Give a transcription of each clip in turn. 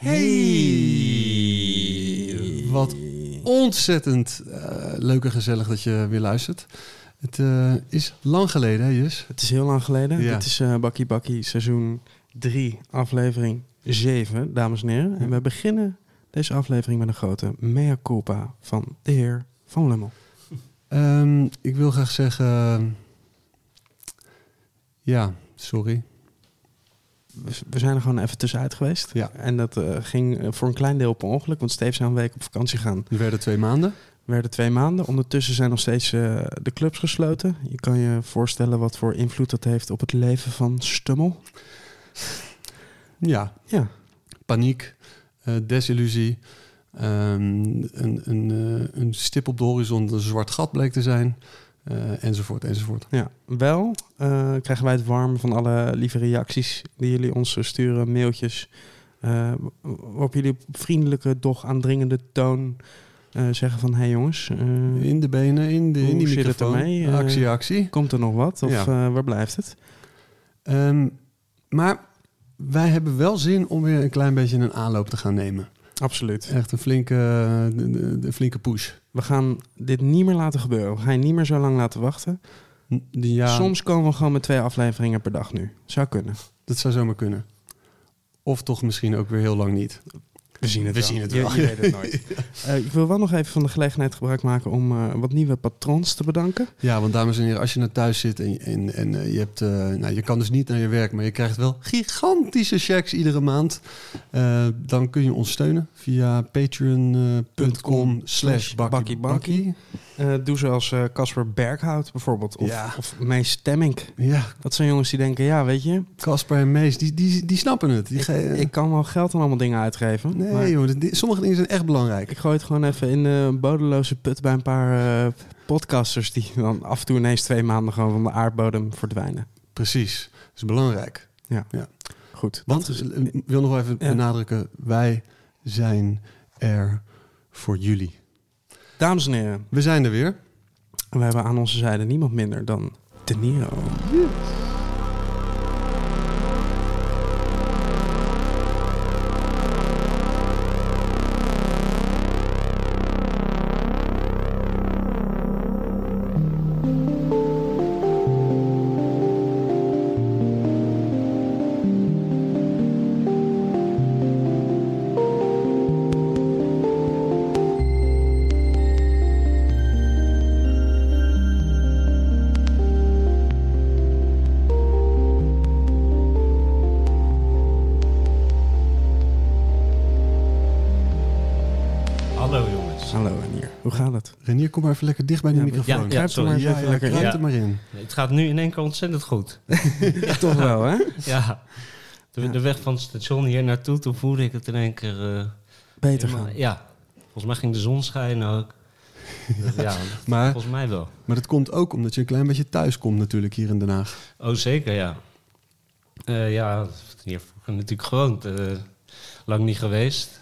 Hey! Wat ontzettend uh, leuk en gezellig dat je weer luistert. Het uh, is lang geleden, hè Jus? Het is heel lang geleden. Ja. Dit is uh, Bakkie Bakkie seizoen 3, aflevering 7, dames en heren. En we beginnen deze aflevering met een grote mea culpa van de heer Van Lummel. Um, ik wil graag zeggen... ja, sorry we zijn er gewoon even tussenuit geweest. Ja. En dat uh, ging voor een klein deel per ongeluk, want Steve zou een week op vakantie gaan. Er werden twee maanden. Er werden twee maanden. Ondertussen zijn nog steeds uh, de clubs gesloten. Je kan je voorstellen wat voor invloed dat heeft op het leven van Stummel. Ja. ja. Paniek, uh, desillusie, um, een, een, een stip op de horizon, een zwart gat bleek te zijn. Uh, enzovoort, enzovoort. Ja, wel uh, krijgen wij het warm van alle lieve reacties die jullie ons sturen, mailtjes. Uh, waarop jullie op vriendelijke, doch aandringende toon zeggen van... hé hey jongens... in de benen, in, de, in die zit het ermee? actie, actie. Komt er nog wat of ja. waar blijft het? Um, maar wij hebben wel zin om weer een klein beetje een aanloop te gaan nemen. Absoluut. Echt een flinke, de, de, de flinke push. We gaan dit niet meer laten gebeuren. We gaan je niet meer zo lang laten wachten. Ja. Soms komen we gewoon met twee afleveringen per dag nu. Zou kunnen. Dat zou zomaar kunnen. Of toch misschien ook weer heel lang niet. We zien het We wel. zien het Je- wel. Je, weet het nooit. Uh, ik wil wel nog even van de gelegenheid gebruik maken om uh, wat nieuwe patrons te bedanken. Ja, want dames en heren, als je naar thuis zit en, en, en uh, je, hebt, nou, je kan dus niet naar je werk, maar je krijgt wel gigantische checks iedere maand. Uh, dan kun je ons steunen via patreon.com slash bakkiebakkie. Uh, doe zoals Casper uh, Berghout bijvoorbeeld. Of, ja. of Mees Stemmink. Ja. Dat zijn jongens die denken, ja, weet je... Casper en Mees, die, die, die snappen het. Die ik, ik, kan wel geld aan allemaal dingen uitgeven. Nee, maar joh, die, sommige dingen zijn echt belangrijk. Ik gooi het gewoon even in de bodeloze put bij een paar uh, podcasters... die dan af en toe ineens twee maanden gewoon van de aardbodem verdwijnen. Precies, dat is belangrijk. Ja, ja. goed. Want, ik wil nog even ja. benadrukken, wij zijn er voor jullie. Dames en heren. We zijn er weer. En we hebben aan onze zijde niemand minder dan De Niro. Yes. Kom maar even lekker dicht bij de ja, microfoon. Ja, ja, ja, maar even lekker er maar in. Het gaat nu in één keer ontzettend goed. toch wel, hè? Ja. De, de, weg van het station hier naartoe, toen voelde ik het in één keer... Uh, Beter gaan. Ja. Volgens mij ging de zon schijnen ook. Dus ja, maar, volgens mij wel. Maar dat komt ook omdat je een klein beetje thuis komt natuurlijk hier in Den Haag. Oh, zeker, ja. Uh, ja, hier natuurlijk gewoond. Uh, lang niet geweest.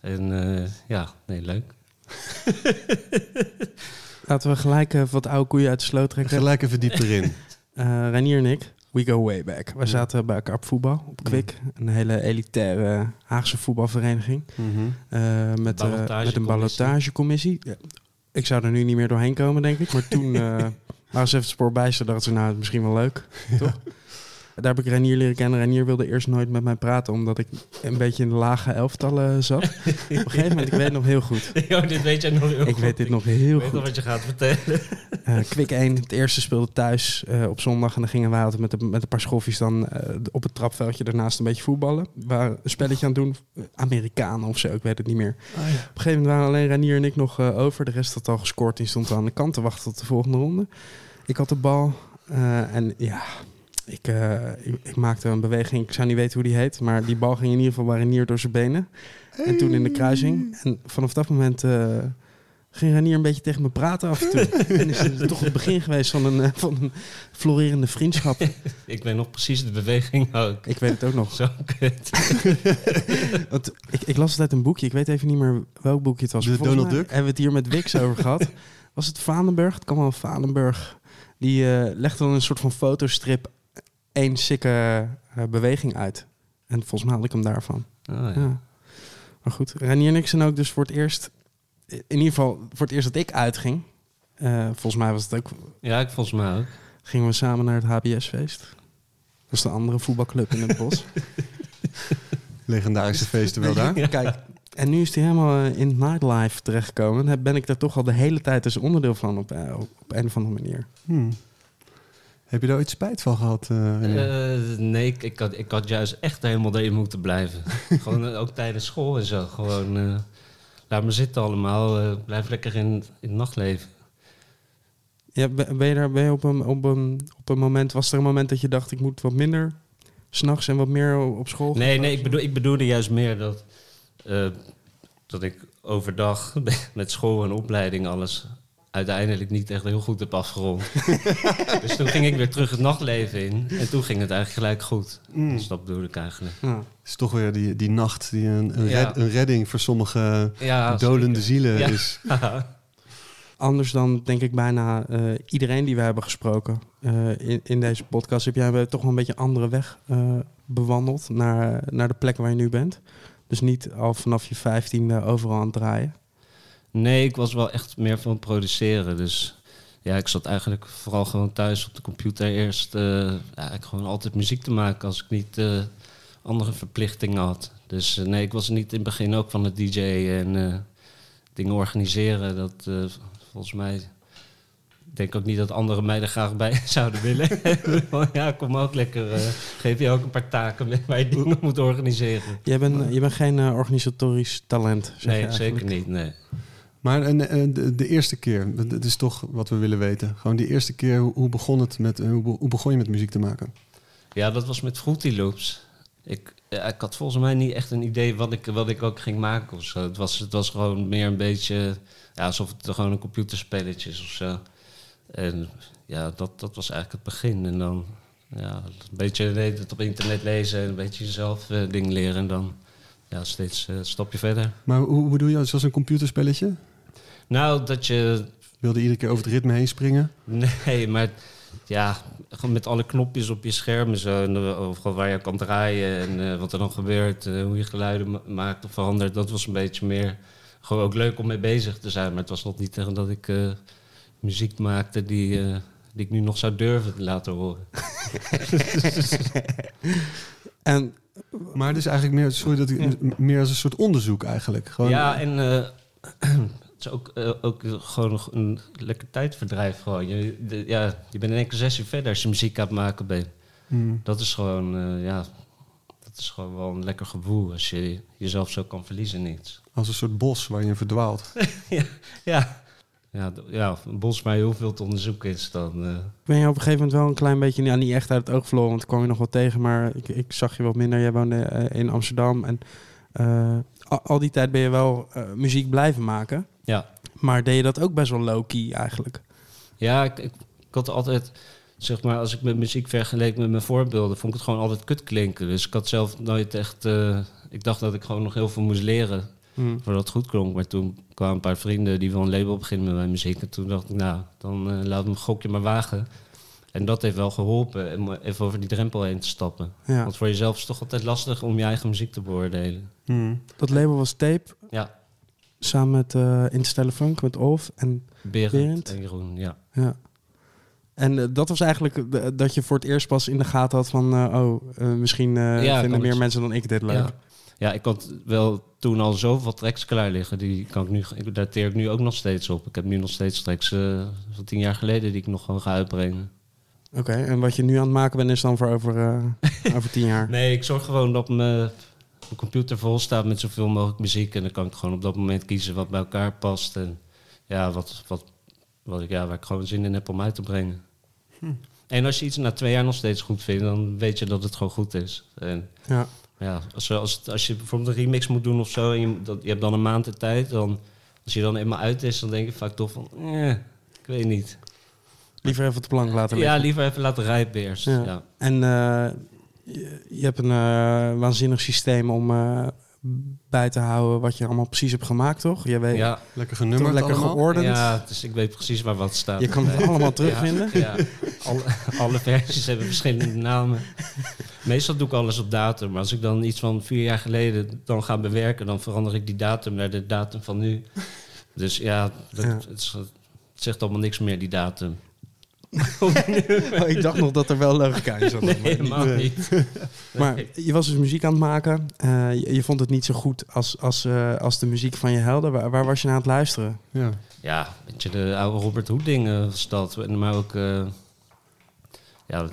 En uh, ja, nee, leuk. Laten we gelijk uh, wat oude koeien uit de sloot trekken. Gelijk even diep erin. uh, Renier en ik, we go way back. We zaten bij elkaar op voetbal, op Kwik. Een hele elitaire Haagse voetbalvereniging. Mm -hmm. uh, met, met een ballotagecommissie. Ja. Ik zou er nu niet meer doorheen komen, denk ik. Maar toen waren ze even het spoor bijster. dachten ze, nou, het is misschien wel leuk. Toch? Daar heb ik Renier leren kennen. Renier wilde eerst nooit met mij praten, omdat ik een beetje in de lage elftallen zat. Op een gegeven moment, ik weet het nog heel goed. Jo, dit weet jij nog heel ik goed. Ik weet dit nog heel ik goed. weet nog wat je gaat vertellen. Uh, Kwik 1, het eerste speelde thuis uh, op zondag. En dan gingen wij altijd met, de, met een paar schoffies dan uh, op het trapveldje daarnaast een beetje voetballen. We waren een spelletje aan het doen. Amerikanen of zo, ik weet het niet meer. Oh, ja. Op een gegeven moment waren alleen Renier en ik nog over. De rest had al gescoord. Die stond aan de kant te wachten tot de volgende ronde. Ik had de bal en ja... Ik, uh, ik, ik, maakte een beweging, ik zou niet weten hoe die heet, maar die bal ging in ieder geval Renier door zijn benen. Hey. En toen in de kruising. En vanaf dat moment uh, ging Renier een beetje tegen me praten af en toe. en is het toch het begin geweest van een, uh, van een florerende vriendschap. ik weet nog precies de beweging ook. Ik weet het ook nog. Zo kut. Want ik, ik las het uit een boekje, ik weet even niet meer welk boekje het was. De Volgens Donald Duck? Hebben we het hier met Wix over gehad. Was het Valenberg? Het kan wel Valenberg. Die uh, legde dan een soort van fotostrip één sikke uh, beweging uit. En volgens mij had ik hem daarvan. Oh, ja. Ja. Maar goed, Renier en ik zijn ook dus voor het eerst... In ieder geval voor het eerst dat ik uitging. eh, volgens mij was het ook... ja, ik volgens mij ook. Gingen we samen naar het HBS-feest. Dat is de andere voetbalclub in het bos. Legendarische feesten wel daar. Kijk, en nu is hij helemaal eh, in het nightlife terechtgekomen. Dan ben ik daar toch al de hele tijd dus onderdeel van op, eh, op een of andere manier. Hmm. Heb je daar ooit spijt van gehad? eh? Eh, nee, ik, ik, had, ik had juist echt helemaal erin moeten blijven. Gewoon eh, ook tijdens school en zo. Gewoon, eh, laat me zitten allemaal. eh, blijf lekker in, in het nachtleven. Ja, ben ben je daar ben je op, een, op, een, op een moment, was er een moment dat je dacht ik moet wat minder s'nachts en wat meer op school? gaan? Nee, nee ik, bedoel, ik bedoelde juist meer dat, eh, dat ik overdag met school en opleiding alles uiteindelijk niet echt heel goed heb afgerond. dus toen ging ik weer terug het nachtleven in. En toen ging het eigenlijk gelijk goed. Mm. Dus dat bedoelde ik eigenlijk. Ja. Het is toch weer die, die nacht die een, een, Ja. red- een redding voor sommige Ja, dolende zeker. zielen Ja. is. Anders dan denk ik bijna eh, iedereen die we hebben gesproken eh, in, in deze podcast. Heb jij toch wel een beetje een andere weg eh, bewandeld naar, naar de plek waar je nu bent. Dus niet al vanaf je vijftiende overal aan het draaien. Nee, ik was wel echt meer van produceren. Dus ja, ik zat eigenlijk vooral gewoon thuis op de computer eerst. eh ja, ik gewoon altijd muziek te maken als ik niet eh, andere verplichtingen had. Dus eh, nee, ik was niet in het begin ook van het DJ'en en dingen organiseren. Dat volgens mij. Ik denk ook niet dat andere mij er graag bij zouden willen. ja, kom ook lekker. eh, geef je ook een paar taken mee waar je dingen moet organiseren. Jij bent, je bent geen organisatorisch talent. Nee, zeker niet. Nee. Maar en, en de, de eerste keer, dat is toch wat we willen weten. Gewoon die eerste keer, hoe, begon het met, eh, hoe, be- hoe begon je met muziek te maken? Ja, dat was met Fruity Loops. Ik, ja, ik had volgens mij niet echt een idee wat ik, wat ik ook ging maken of zo. Het was, het was gewoon meer een beetje ja, alsof het gewoon een computerspelletje is of zo. En ja, dat, dat was eigenlijk het begin. En dan ja, een beetje het op internet lezen en een beetje jezelf eh dingen leren. En dan ja, steeds eh, een stapje verder. Maar hoe, hoe bedoel je, zoals een computerspelletje? Nou, dat je Wilde iedere keer over het ritme heen springen? Nee, maar ja, gewoon met alle knopjes op je scherm en zo. En eh, overal waar je kan draaien en eh, wat er dan gebeurt. eh, hoe je geluiden ma- maakt of verandert. Dat was een beetje meer gewoon ook leuk om mee bezig te zijn. Maar het was nog niet tegen dat ik eh, muziek maakte die, eh, die ik nu nog zou durven te laten horen. En Maar het is eigenlijk meer, sorry dat ik, meer als een soort onderzoek eigenlijk. Gewoon, Ja, en eh, het is ook, eh, ook gewoon een lekker tijdverdrijf. Gewoon. Je, de- ja, je bent in één keer zes uur verder als je muziek aan het maken bent. Hmm. Dat is gewoon, eh, ja, dat is gewoon wel een lekker gevoel als je jezelf zo kan verliezen in iets. Als een soort bos waar je verdwaalt. Ja, ja, d- ja een bos waar heel veel te onderzoeken is, dan... eh, ben je op een gegeven moment wel een klein beetje, ja, niet echt uit het oog verloren, want ik kwam je nog wel tegen, maar ik, ik zag je wat minder. Jij woonde in Amsterdam en eh, al, al die tijd ben je wel eh, muziek blijven maken. Ja. Maar deed je dat ook best wel low-key eigenlijk? ja, ik, ik, ik had altijd, zeg maar, als ik met muziek vergeleek met mijn voorbeelden, vond ik het gewoon altijd kut klinken. Dus ik had zelf nooit echt, eh, ik dacht dat ik gewoon nog heel veel moest leren Hm. voordat het goed klonk. Maar toen kwamen een paar vrienden die wel een label beginnen met mijn muziek. En toen dacht ik, nou, dan eh laat me een gokje maar wagen. En dat heeft wel geholpen om even over die drempel heen te stappen. Ja. Want voor jezelf is het toch altijd lastig om je eigen muziek te beoordelen. Hmm. Dat label was Tape, Ja, samen met uh, Interstellar Funk, met Olf en Berend, Berend? en Jeroen, ja. Ja. En eh, dat was eigenlijk de- dat je voor het eerst pas in de gaten had van... eh, oh, eh, misschien eh, Ja, vinden meer mensen dan ik dit leuk. Ja. ja, ik had wel toen al zoveel tracks klaar liggen. Die kan ik nu, ik dateer ik nu ook nog steeds op. Ik heb nu nog steeds tracks eh, van tien jaar geleden die ik nog gewoon ga uitbrengen. Oké, en wat je nu aan het maken bent is dan voor over, eh, over tien jaar? Nee, ik zorg gewoon dat mijn, mijn computer vol staat met zoveel mogelijk muziek. En dan kan ik gewoon op dat moment kiezen wat bij elkaar past. En ja, wat, wat, wat ik, ja, waar ik gewoon zin in heb om uit te brengen. En als je iets na twee jaar nog steeds goed vindt, dan weet je dat het gewoon goed is. En Ja. ja, als, als, als je bijvoorbeeld een remix moet doen of zo, en je, dat, je hebt dan een maand de tijd, dan, als je dan eenmaal uit is, dan denk je vaak toch van, eh, ik weet niet. Liever even op de plank laten Ja, liggen. liever even laten rijpen eerst. Ja. Ja. En eh, je, je hebt een eh, waanzinnig systeem om, eh, bij te houden wat je allemaal precies hebt gemaakt, toch? Je weet Ja, Lekker genummerd lekker allemaal. geordend. ja, dus ik weet precies waar wat staat. Je kan het allemaal terugvinden. Ja, ja. Alle, alle versies hebben verschillende namen. Meestal doe ik alles op datum. Maar als ik dan iets van vier jaar geleden dan ga bewerken... dan verander ik die datum naar de datum van nu. Dus ja, dat, Ja. Het, het zegt allemaal niks meer, die datum. Oh, ik dacht nog dat er wel logica in zat. Nee, niet. helemaal niet. Maar je was dus muziek aan het maken. Eh, je, je vond het niet zo goed als, als, eh, als de muziek van je helden. Waar, waar was je naar aan het luisteren? Ja. Ja, weet je, de oude Robert Hood dingen was dat. En Maar ook, eh ja,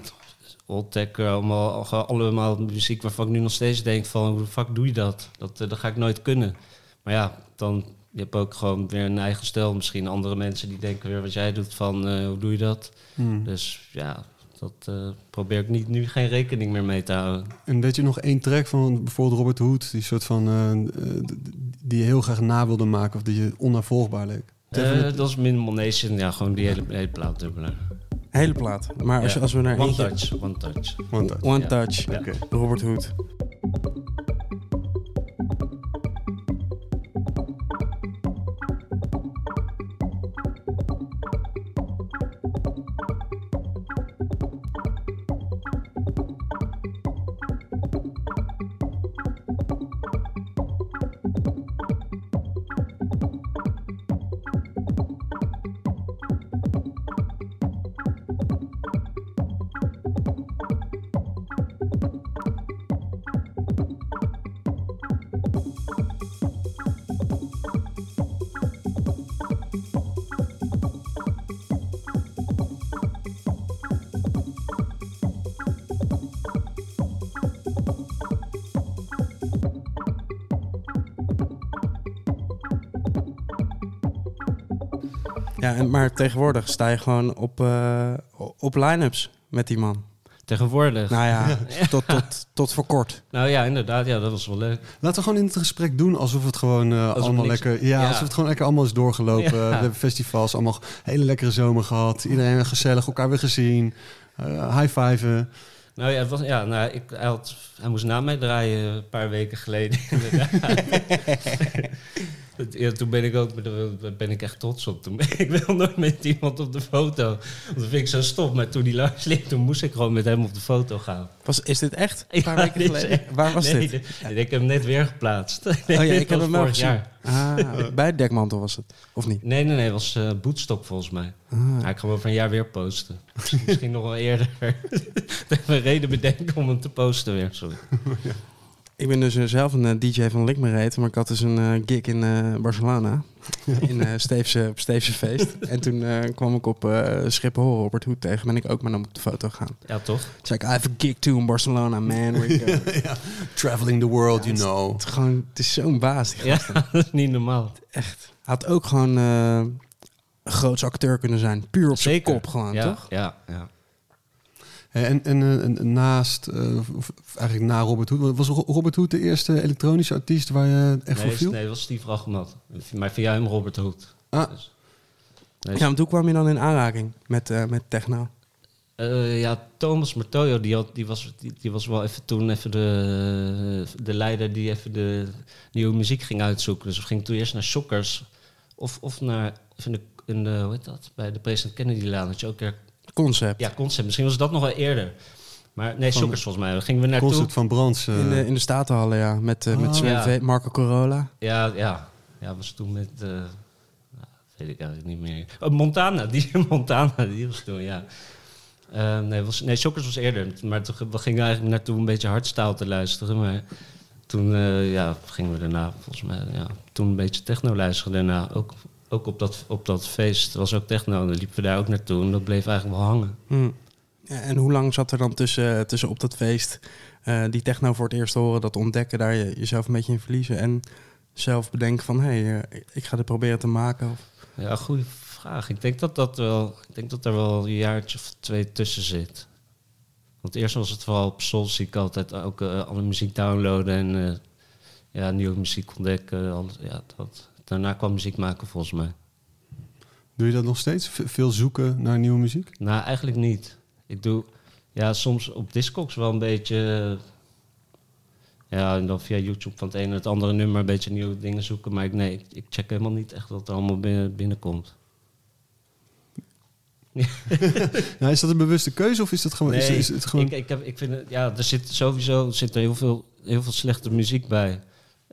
old tech, eh, allemaal, muziek waarvan ik nu nog steeds denk van, hoe de fuck doe je dat? Dat, eh, dat ga ik nooit kunnen. Maar ja, dan, je hebt ook gewoon weer een eigen stijl. Misschien andere mensen die denken weer wat jij doet van, eh, hoe doe je dat? Hmm. Dus ja, dat eh, probeer ik niet, nu geen rekening meer mee te houden. En weet je nog één track van bijvoorbeeld Robert Hood, die soort van eh, die je heel graag na wilde maken of die je onnavolgbaar leek? Eh, dat is Minimal Nation, ja, gewoon die hele, hele plaat dubbelen. Hele plaat. Maar als, Ja. je, als we naar One eentje... touch, one touch. One. Touch. Ja. Oké. Robert Hood. Ja, en, maar tegenwoordig sta je gewoon op, eh, op line-ups met die man. Tegenwoordig. Nou ja, tot, tot, tot voor kort. Nou ja, inderdaad, ja, dat was wel leuk. Laten we gewoon in het gesprek doen alsof het gewoon eh, allemaal niks- lekker... Ja, ja. alsof het gewoon lekker allemaal is doorgelopen. Ja. We hebben festivals, allemaal hele lekkere zomer gehad. Iedereen gezellig, elkaar weer gezien. Eh high-fiven. Nou ja, het was, ja nou, ik, hij, had, hij moest na mij draaien een paar weken geleden. ja, toen ben ik ook ben ik echt trots op. Toen, ik wil nooit met iemand op de foto. Want dat vind ik zo stom. Maar toen die langs liep, toen moest ik gewoon met hem op de foto gaan. Was, is dit echt? Een paar Ja, weken geleden? echt- Waar was nee, dit? Ik heb hem net weer geplaatst. Oh ja, ik heb hem vorig jaar. Ah, bij Dekmantel was het. Of niet? Nee, nee, nee, het was eh Bootstock volgens mij. Ah. Ja, ik ga hem over een jaar weer posten. Misschien nog wel eerder. dat we een reden bedenken om hem te posten weer. Sorry. Ik ben dus eh, zelf een eh, DJ van Likmerate, maar ik had dus een eh, gig in Barcelona. in eh Steefse, op Steefse feest. en toen eh, kwam ik op eh Schiphol Robert Hoed tegen. Ben ik ook met hem op de foto gegaan. Ja, toch? Toen zei ik, I have a gig too in Barcelona, man. Where you go? ja. Traveling the world, Ja, you know. het, is gewoon, het is zo'n baas. Die Ja, gast. dat is niet normaal. Echt. Hij had ook gewoon eh, een grootse acteur kunnen zijn. Puur op zijn Zeker. kop gewoon, ja, toch? Ja, ja. En, en, eh, en naast, eh, of- eigenlijk na Robert Hood, was Ro- Robert Hood de eerste elektronische artiest waar je echt voor Nee, viel? nee, dat was Steve Rachmat. Maar via hem Robert Hood. Ah. Dus, nee, Ja, want hoe kwam je dan in aanraking met, eh, met techno? Eh, ja, Thomas Martoyo, die, had, die, was, die, die was wel even toen even de, de leider die even de nieuwe muziek ging uitzoeken. Dus we gingen toen eerst naar Shockers of, of naar of in de, in de, hoe heet dat? bij de President Kennedy Laan. Had je ook weer, Concept. ja, concept. Misschien was dat nog wel eerder. Maar nee, Shockers volgens mij. Daar gingen we naartoe. Concert van Brands. eh, In de, in de Statenhallen, ja. Met, eh met. Sven Ja. V, Marco Corolla. Ja, ja. Ja, was toen met... eh, nou, weet ik eigenlijk niet meer. Oh, Montana, die Montana, die was toen, ja. Eh, nee, was, nee, Shockers was eerder. Maar toen, we gingen eigenlijk naartoe een beetje hardstaal te luisteren. Maar toen eh, ja, gingen we daarna, volgens mij, ja, toen een beetje techno luisteren daarna. Ook, ook op, dat, op dat feest was ook techno. En dan liepen we daar ook naartoe. En dat bleef eigenlijk wel hangen. Hm. Ja, en hoe lang zat er dan tussen, tussen op dat feest eh, die techno voor het eerst horen, dat ontdekken, daar je, jezelf een beetje in verliezen en zelf bedenken van hé, hey, eh, ik ga dit proberen te maken? Of, Ja, goede vraag. Ik denk dat, dat wel, ik denk dat er wel een jaartje of twee tussen zit. Want eerst was het vooral op Soulseek altijd ook eh, alle muziek downloaden en ja, nieuwe muziek ontdekken. Alles, ja, dat. Daarna kwam muziek maken volgens mij. Doe je dat nog steeds? V- veel zoeken naar nieuwe muziek? Nou, eigenlijk niet. Ik doe ja, soms op Discogs wel een beetje... Ja, en dan via YouTube van het ene naar het andere nummer een beetje nieuwe dingen zoeken. Maar ik, nee, ik, ik check helemaal niet echt wat er allemaal binnen, binnenkomt. Nou, is dat een bewuste keuze of is dat gewoon... is, Nee, is het gewoon ik, ik, heb, ik vind het, ja, er zit sowieso zit er heel, veel, heel veel slechte muziek bij.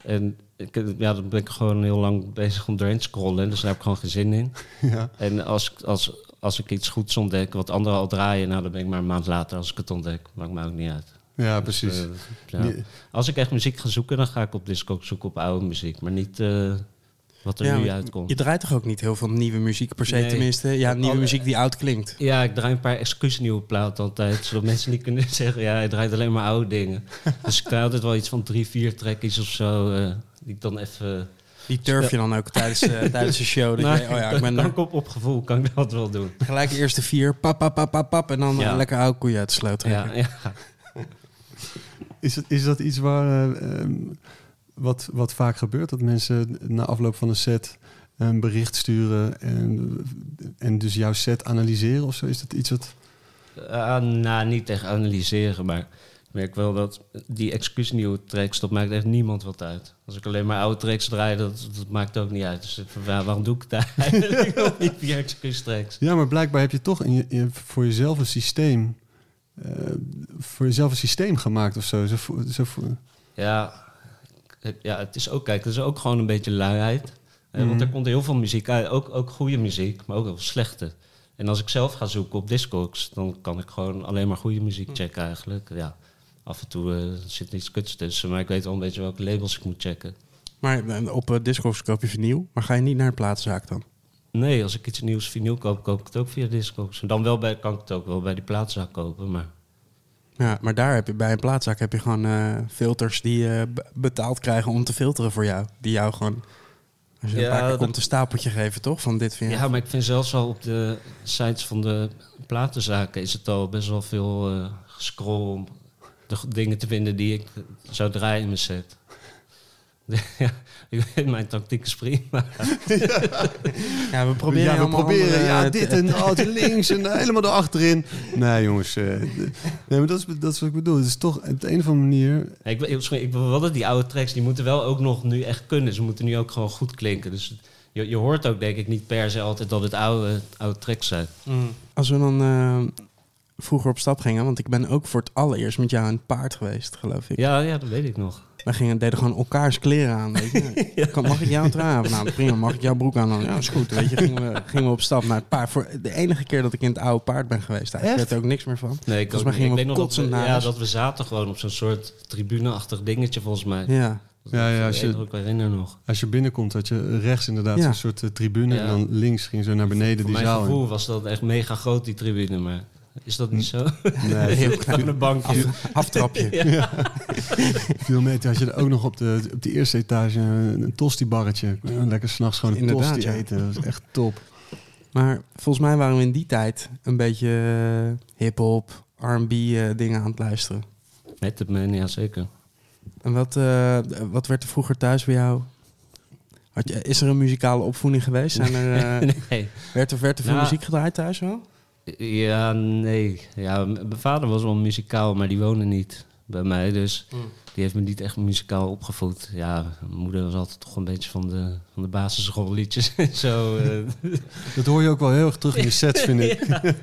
En ik, ja, dan ben ik gewoon heel lang bezig om doorheen te scrollen. Dus daar heb ik gewoon geen zin in. ja. En als, als, als ik iets goeds ontdek, wat anderen al draaien, nou, dan ben ik maar een maand later als ik het ontdek. Maakt me ook niet uit. ja, precies. Dus, eh, ja. Nee, Als ik echt muziek ga zoeken, dan ga ik op Discogs zoeken op oude muziek. Maar niet eh, wat er Ja, nu uitkomt. Je draait toch ook niet heel veel nieuwe muziek per se, Nee. tenminste? Ja, nieuwe Alle- muziek die oud klinkt. Ja, ik draai een paar excuus nieuwe platen altijd. Zodat mensen niet kunnen zeggen, ja, hij draait alleen maar oude dingen. dus ik draai altijd wel iets van drie, vier trekjes of zo. eh, die ik dan even... Die turf je dan ook tijdens, eh, tijdens de show. Dat Nou, je, oh ja, ik ben ik op, op gevoel kan ik dat wel doen. gelijk de eerste vier, pap, pap, pap, pap, pap, en dan Ja. eh, lekker oude koeien uit de sloot trekken. Ja, ja. Is, het, is dat iets waar, eh, ehm, wat, wat vaak gebeurt? Dat mensen na afloop van een set een bericht sturen en, en dus jouw set analyseren of zo? Is dat iets wat... Ah, nou, niet echt analyseren, maar merk wel dat die excuus nieuwe tracks, dat maakt echt niemand wat uit. Als ik alleen maar oude tracks draai, dat, dat maakt ook niet uit. Dus waarom doe ik het eigenlijk nog niet via excuus tracks? Ja, maar blijkbaar heb je toch in je, in- voor jezelf een systeem... eh, voor jezelf een systeem gemaakt of zo. zo, Ja, het- ja, het is ook, kijk, het is ook gewoon een beetje luiheid. Eh, Want er Mhm. komt heel veel muziek uit, ook, ook goede muziek, maar ook heel veel slechte. En als ik zelf ga zoeken op Discogs, dan kan ik gewoon alleen maar goede muziek checken eigenlijk. Ja, af en toe eh, zit iets kuts tussen, maar ik weet wel een beetje welke labels ik moet checken. Maar eh, op uh, Discogs koop je vinyl, maar ga je niet naar de platenzaak dan? Nee, als ik iets nieuws vinyl koop, koop ik het ook via Discogs. Dan wel bij, kan ik het ook wel bij die plaatszaak kopen, maar... Ja, maar daar heb je bij een plaatzaak heb je gewoon filters die je be- betaald krijgen om te filteren voor jou. Die jou gewoon, als je Ja, een paar keer dat- komt, een stapeltje geven, toch? Van dit vind je. Ja, maar ik vind zelfs al op de sites van de platenzaken is het al best wel veel eh scroll de dingen te vinden die ik zou draaien in mijn set. ja, ik weet, mijn tactiek is prima. Ja, we proberen ja, we proberen andere, ja, dit en oh, links en helemaal erachterin. Nee, jongens. eh, nee, maar dat is, dat is wat ik bedoel. Het is toch op de een of andere manier... ik, weet- ik, ik wil wel dat die oude tracks, die moeten wel ook nog nu echt kunnen. Ze moeten nu ook gewoon goed klinken. Dus je, je hoort ook denk ik niet per se altijd dat het oude, oude tracks zijn. Als we dan eh, vroeger op stap gingen, want ik ben ook voor het allereerst met jou een paard geweest, geloof ik. Ja, ja, dat weet ik nog. We gingen, deden gewoon elkaars kleren aan. Weet je. Kan- Mag ik jou trui aan? Nou, prima. Mag ik jouw broek aan? Dan, ja, is goed. Weet je, gingen we, gingen we op stap naar het paard. Voor de enige keer dat ik in het oude paard ben geweest. Eigenlijk weet er ook niks meer van. Nee, ik, Volgens ook mij gingen ik we weet nog dat kotsend we, naar ja, dat we zaten gewoon op zo'n soort tribuneachtig dingetje volgens mij. Ja. Dat Ja, ja, als je- ik herinner nog. Als je binnenkomt, had je rechts inderdaad Ja. zo'n soort eh, tribune. Ja. En dan links ging zo naar beneden Voor die mijn zaal. gevoel was dat echt mega groot, die tribune. Maar is dat niet zo? Nee, Heel klein een bankje. af, aftrapje. veel meter had je er ook nog op de, op de eerste etage een, tosti-barretje. Lekker s'nachts gewoon een Inderdaad, tosti ja. eten. Dat is echt top. Maar volgens mij waren we in die tijd een beetje eh, hip-hop, RB eh, dingen aan het luisteren. Met het man, ja zeker. En wat, eh, wat werd er vroeger thuis bij jou? Had je, is er een muzikale opvoeding geweest? Zijn er, eh, nee. werd, er, werd er veel Nou, muziek gedraaid thuis wel? Ja, nee. Ja, mijn vader was wel muzikaal, maar die woonde niet bij mij. Dus die heeft me niet echt muzikaal opgevoed. Ja, mijn moeder was altijd toch een beetje van de, van de basisschoolliedjes en zo. eh. Dat hoor je ook wel heel erg terug in je sets, vind ik.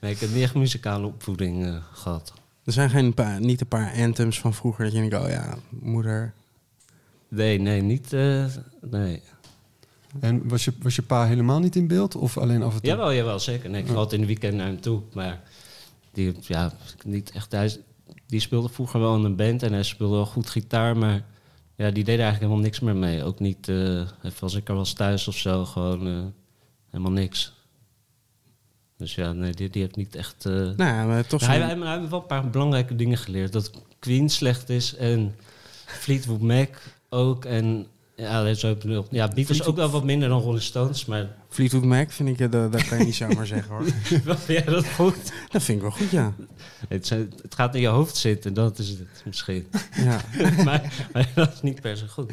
Nee, ik heb niet echt muzikale opvoeding eh, gehad. Er zijn geen paar, niet een paar anthems van vroeger dat je denkt, oh ja, moeder. Nee, nee, niet... eh, nee. En was je, was je pa helemaal niet in beeld? Of alleen af en toe? Jawel, jawel, zeker. Nee, ik altijd in de weekend naar hem toe. Maar die, ja, niet echt thuis. Die speelde vroeger wel in een band en hij speelde wel goed gitaar. Maar ja, die deed er eigenlijk helemaal niks meer mee. Ook niet, eh, even als ik er was thuis of zo, gewoon eh, helemaal niks. Dus ja, nee, die, die heeft niet echt... eh, Nou ja, maar toch zo. hij, hij, hij heeft wel een paar belangrijke dingen geleerd. Dat Queen slecht is en Fleetwood Mac ook. En ja, ik nog- ja Beatles ook wel wat minder dan Rolling Stones. Maar Fleetwood Mac vind ik, eh, dat, dat kan je niet zomaar zeggen hoor. vind jij dat goed? Dat vind ik wel goed, ja. Het, zijn- het gaat in je hoofd zitten, dat is het misschien. ja. maar, maar dat is niet per se goed.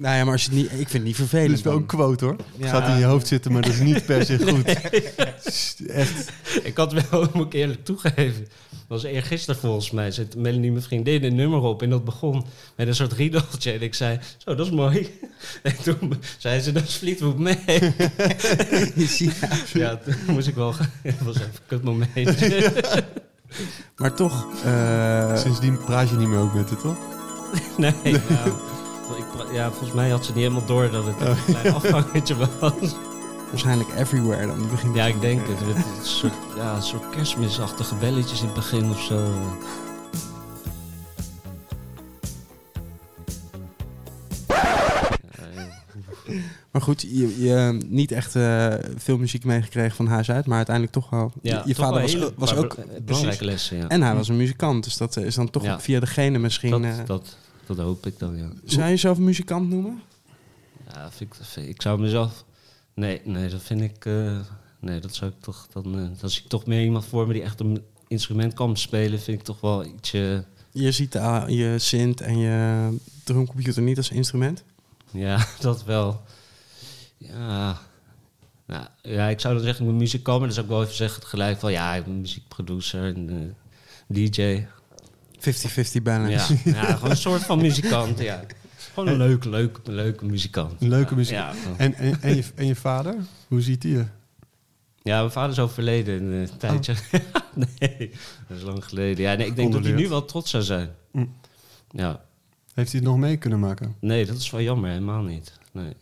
Nou ja, maar als je het niet, ik vind het niet vervelend. is wel een quote hoor. Ja. Het gaat in je hoofd zitten, maar dat is niet per se goed. Echt. Ik had wel, moet ik eerlijk toegeven. Dat was eergisteren volgens mij. Zet Melanie, mijn vriendin, een nummer op. En dat begon met een soort riedeltje. En ik zei, zo, dat is mooi. En toen zei ze, dat is Fleetwood Mac. ja. Ja, toen moest ik wel... Het was even een kut moment. Maar toch, eh, Sindsdien praat je niet meer ook met het, toch? Nee, nou, ja, volgens mij had ze niet helemaal door dat het een klein afgangetje was. waarschijnlijk everywhere dan. Die begint Ja, ik denk het. Met een soort, ja, een soort kerstmisachtige belletjes in het begin of zo. Maar goed, je, je niet echt eh, veel muziek meegekregen van huis uit, maar uiteindelijk toch wel. Ja, je toch vader was, hele was ook belangrijke lessen. Ja. En hij was een muzikant, dus dat is dan toch Ja. via de genen misschien. dat, eh, dat, dat hoop ik dan, ja. zou je jezelf muzikant noemen? Ja, vind ik, ik zou mezelf... Nee, nee, dat vind ik... eh, nee, dat zou ik toch... Dan, eh, dan zie ik toch meer iemand voor me die echt een instrument kan spelen. Vind ik toch wel ietsje... Je ziet de, je synth en je drumcomputer niet als instrument. Ja, dat wel. Ja. Nou, ja, ik zou dan zeggen, ik ben muzikant, maar dan zou ik wel even zeggen gelijk van... Ja, ik ben muziekproducer en eh, DJ. 50-50 balance. Ja, ja, gewoon een soort van muzikant, ja. Gewoon een leuke, leuke, leuke muzikant. Een leuke Ja, muziek. Ja, gewoon. En, en, en, je, en je vader? Hoe ziet hij je? Ja, mijn vader is overleden een eh, tijdje. nee, dat is lang geleden. Ja, nee, ik denk dat hij nu wel trots zou zijn. Mm. Ja, Heeft hij het nog mee kunnen maken? nee, dat is wel jammer, helemaal niet. Nee.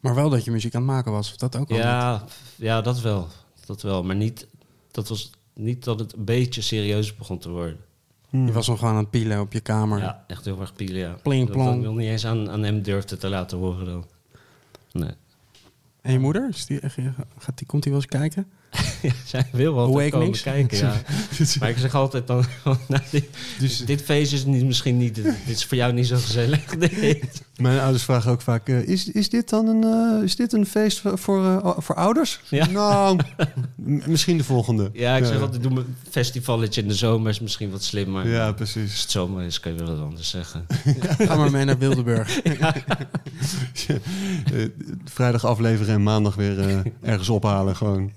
Maar wel dat je muziek aan het maken was, of dat ook al? niet? Ja, ja, dat wel. Dat wel. Maar niet, dat was niet dat het een beetje serieus begon te worden. Hmm. Je was nog gewoon aan het pielen op je kamer. Ja, echt heel erg pielen, ja. Pling, plong. Ik wil niet eens aan, aan hem durfde te laten horen dan. Nee. En je moeder? Is die, echt- gaat die, komt die wel eens kijken? ja, zij wil wel komen Awakenings? kijken, ja. maar ik zeg altijd dan... nou, dit, Dus dit feest is niet, misschien niet... Dit is voor jou niet zo gezellig. dit. mijn ouders vragen ook vaak: eh, is, is, dit dan een, eh, is dit een feest voor, voor, eh, voor ouders? Ja. Nou, misschien de volgende. Ja, ik zeg altijd, doe een festivalletje in de zomer is misschien wat slimmer. Ja, Als precies. het zomer is, kan je wel wat anders zeggen. Ga maar mee naar Wildeburg. Vrijdag afleveren en maandag weer eh, ergens ophalen. Gewoon.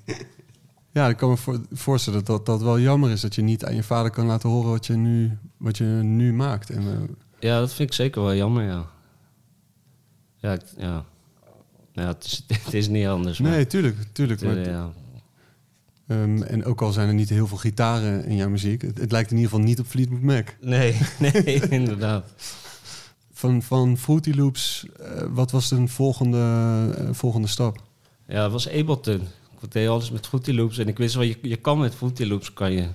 Ja, ik kan me voor- voorstellen dat dat wel jammer is dat je niet aan je vader kan laten horen wat je nu, wat je nu maakt. En, eh, Ja, dat vind ik zeker wel jammer, ja. Ja, ik- ja. ja het, is, het is niet anders. maar- nee, tuurlijk, tuurlijk. Maar, ja. ehm, en ook al zijn er niet heel veel gitaren in jouw muziek, het, het lijkt in ieder geval niet op Fleetwood Mac. Nee, nee, inderdaad. Van, van Fruity Loops, eh, wat was de volgende, eh, volgende stap? Ja, het was Ableton. Ik deed alles met Fruity Loops. En ik wist wel, je, je kan met Fruity Loops kan je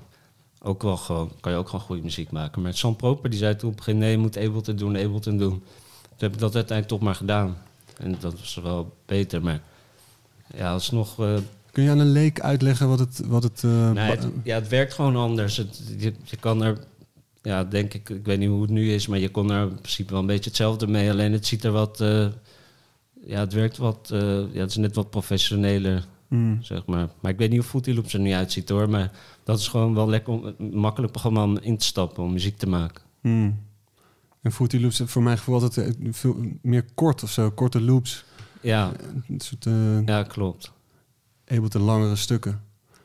ook wel gewoon, kan je ook gewoon goede muziek maken. Maar Sam Proper die zei toen op het begin, nee, je moet Ableton doen, Ableton doen. Toen heb ik dat uiteindelijk toch maar gedaan. En dat was wel beter, maar ja, alsnog... eh Kun je aan een leek uitleggen wat het... Wat het, eh, Nee, het, ba- ja, het werkt gewoon anders. Het, je, je kan er, ja, denk ik, ik weet niet hoe het nu is, maar je kon er in principe wel een beetje hetzelfde mee. Alleen het ziet er wat, eh, ja, het werkt wat, ja, het is net wat professioneler, Hmm. zeg maar. Maar ik weet niet hoe Footy Loops er nu uitziet hoor, maar dat is gewoon wel lekker, om, een makkelijk programma om in te stappen, om muziek te maken. Hmm. En Fruity Loops voor mijn gevoel altijd eh, veel meer kort of zo, korte loops. Ja, Een soort eh ja, klopt. Ableton langere stukken.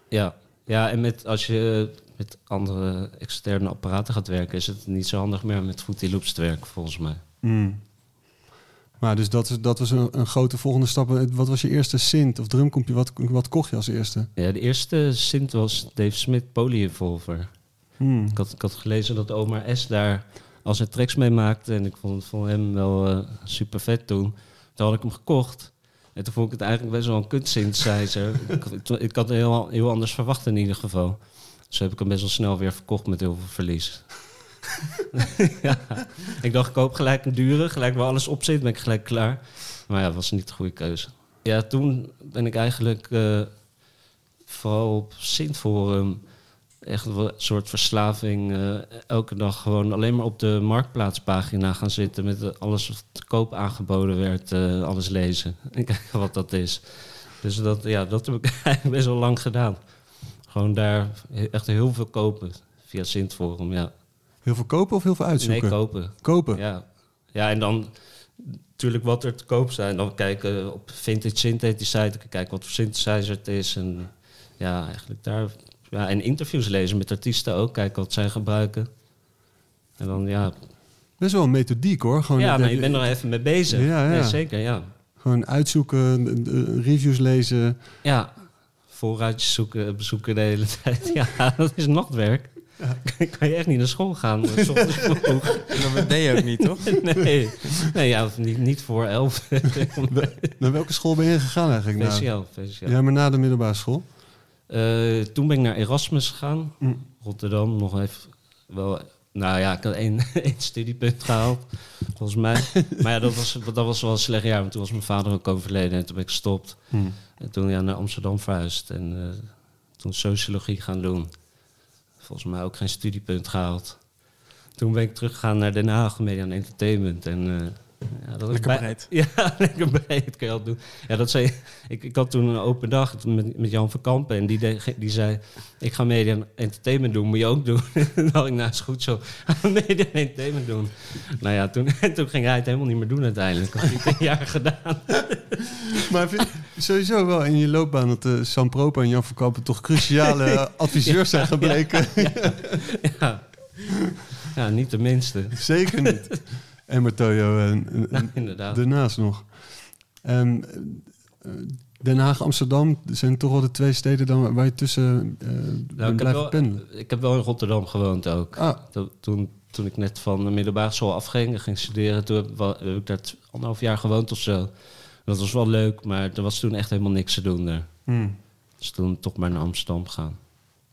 Ja, ja en met, als je met andere externe apparaten gaat werken, is het niet zo handig meer met Footy Loops te werken, volgens mij. Hmm. Maar dus dat, dat was een, een grote volgende stap. Wat was je eerste synth of drumcomputer? Wat, wat kocht je als eerste? Ja, de eerste synth was Dave Smith Polyevolver. Hmm. Ik had, ik had gelezen dat Omar S. daar als hij tracks mee maakte. En ik vond, vond hem wel eh, super vet toen. Toen had ik hem gekocht. En toen vond ik het eigenlijk best wel een kut synthesizer. ik, ik, ik had het heel, heel anders verwacht in ieder geval. Dus heb ik hem best wel snel weer verkocht met heel veel verlies. Ik dacht, ik koop gelijk een dure. Gelijk waar alles op zit, ben ik gelijk klaar. Maar ja, dat was niet de goede keuze. Ja, toen ben ik eigenlijk eh, vooral op Synthforum echt een soort verslaving. eh, elke dag gewoon alleen maar op de marktplaatspagina gaan zitten met alles wat te koop aangeboden werd, eh, alles lezen en kijken wat dat is. Dus dat, ja, dat heb ik eigenlijk best wel lang gedaan. Gewoon daar echt heel veel kopen via Sintforum, ja. Heel veel kopen of heel veel uitzoeken? Nee, kopen. Kopen. Ja. ja, en dan natuurlijk wat er te koop zijn. Dan kijken op Vintage Synthetizer, kijken wat voor synthesizer het is. En ja, eigenlijk daar... Ja, en interviews lezen met artiesten ook, kijken wat zij gebruiken. En dan, ja... Best wel een methodiek hoor. Gewoon, ja, maar je bent er even mee bezig. Ja, ja. Nee, zeker, ja. Gewoon uitzoeken, reviews lezen. Ja, voorraadjes zoeken, bezoeken de hele tijd. Ja, dat is nachtwerk. Kan je echt niet naar school gaan. eh, 's ochtends vroeg. Dat deed je ook niet, toch? Nee, nee ja, niet, niet voor elf. Naar welke school ben je gegaan eigenlijk? Nou? VCL, VCL. Ja, maar na de middelbare school. Eh, toen ben ik naar Erasmus gegaan. Mm. Rotterdam nog even wel... Nou ja, ik had één, één studiepunt gehaald, volgens mij. Maar ja, dat was, dat was wel een slecht jaar, want toen was mijn vader ook overleden en toen ben ik gestopt. Hmm. En toen ja, naar Amsterdam verhuisd en eh, toen sociologie gaan doen. Volgens mij ook geen studiepunt gehaald. Toen ben ik teruggegaan naar Den Haag, Media en Entertainment. En, eh, ja, dat Lekker bij- breed. Ja, lekker breed kun je al doen. Ja, dat zei, ik, ik had toen een open dag met, met Jan van Kampen en die, die zei, ik ga Media en Entertainment doen, moet je ook doen. Toen dacht ik, nou is goed zo, Media en Entertainment doen. Nou ja, toen, toen ging hij het helemaal niet meer doen uiteindelijk. Had hij het een jaar gedaan. Maar vind, sowieso wel in je loopbaan dat uh, Sam Propa en Jan van Kampen toch cruciale adviseurs zijn gebleken. Ja. ja, niet de minste. Zeker niet. En Martoyo en, en- inderdaad. daarnaast nog. Ehm, eh, Den Haag, Amsterdam zijn toch wel de twee steden dan waar je tussen Nou, bent ik, heb blijven wel, pendelen. ik heb wel in Rotterdam gewoond ook. Ah, To- Toen, toen ik net van de middelbare school afging en ging studeren, toen heb, wel- heb ik daar anderhalf jaar gewoond of zo. Dat was wel leuk, maar er was toen echt helemaal niks te doen daar. hmm. Dus toen toch maar naar Amsterdam gaan.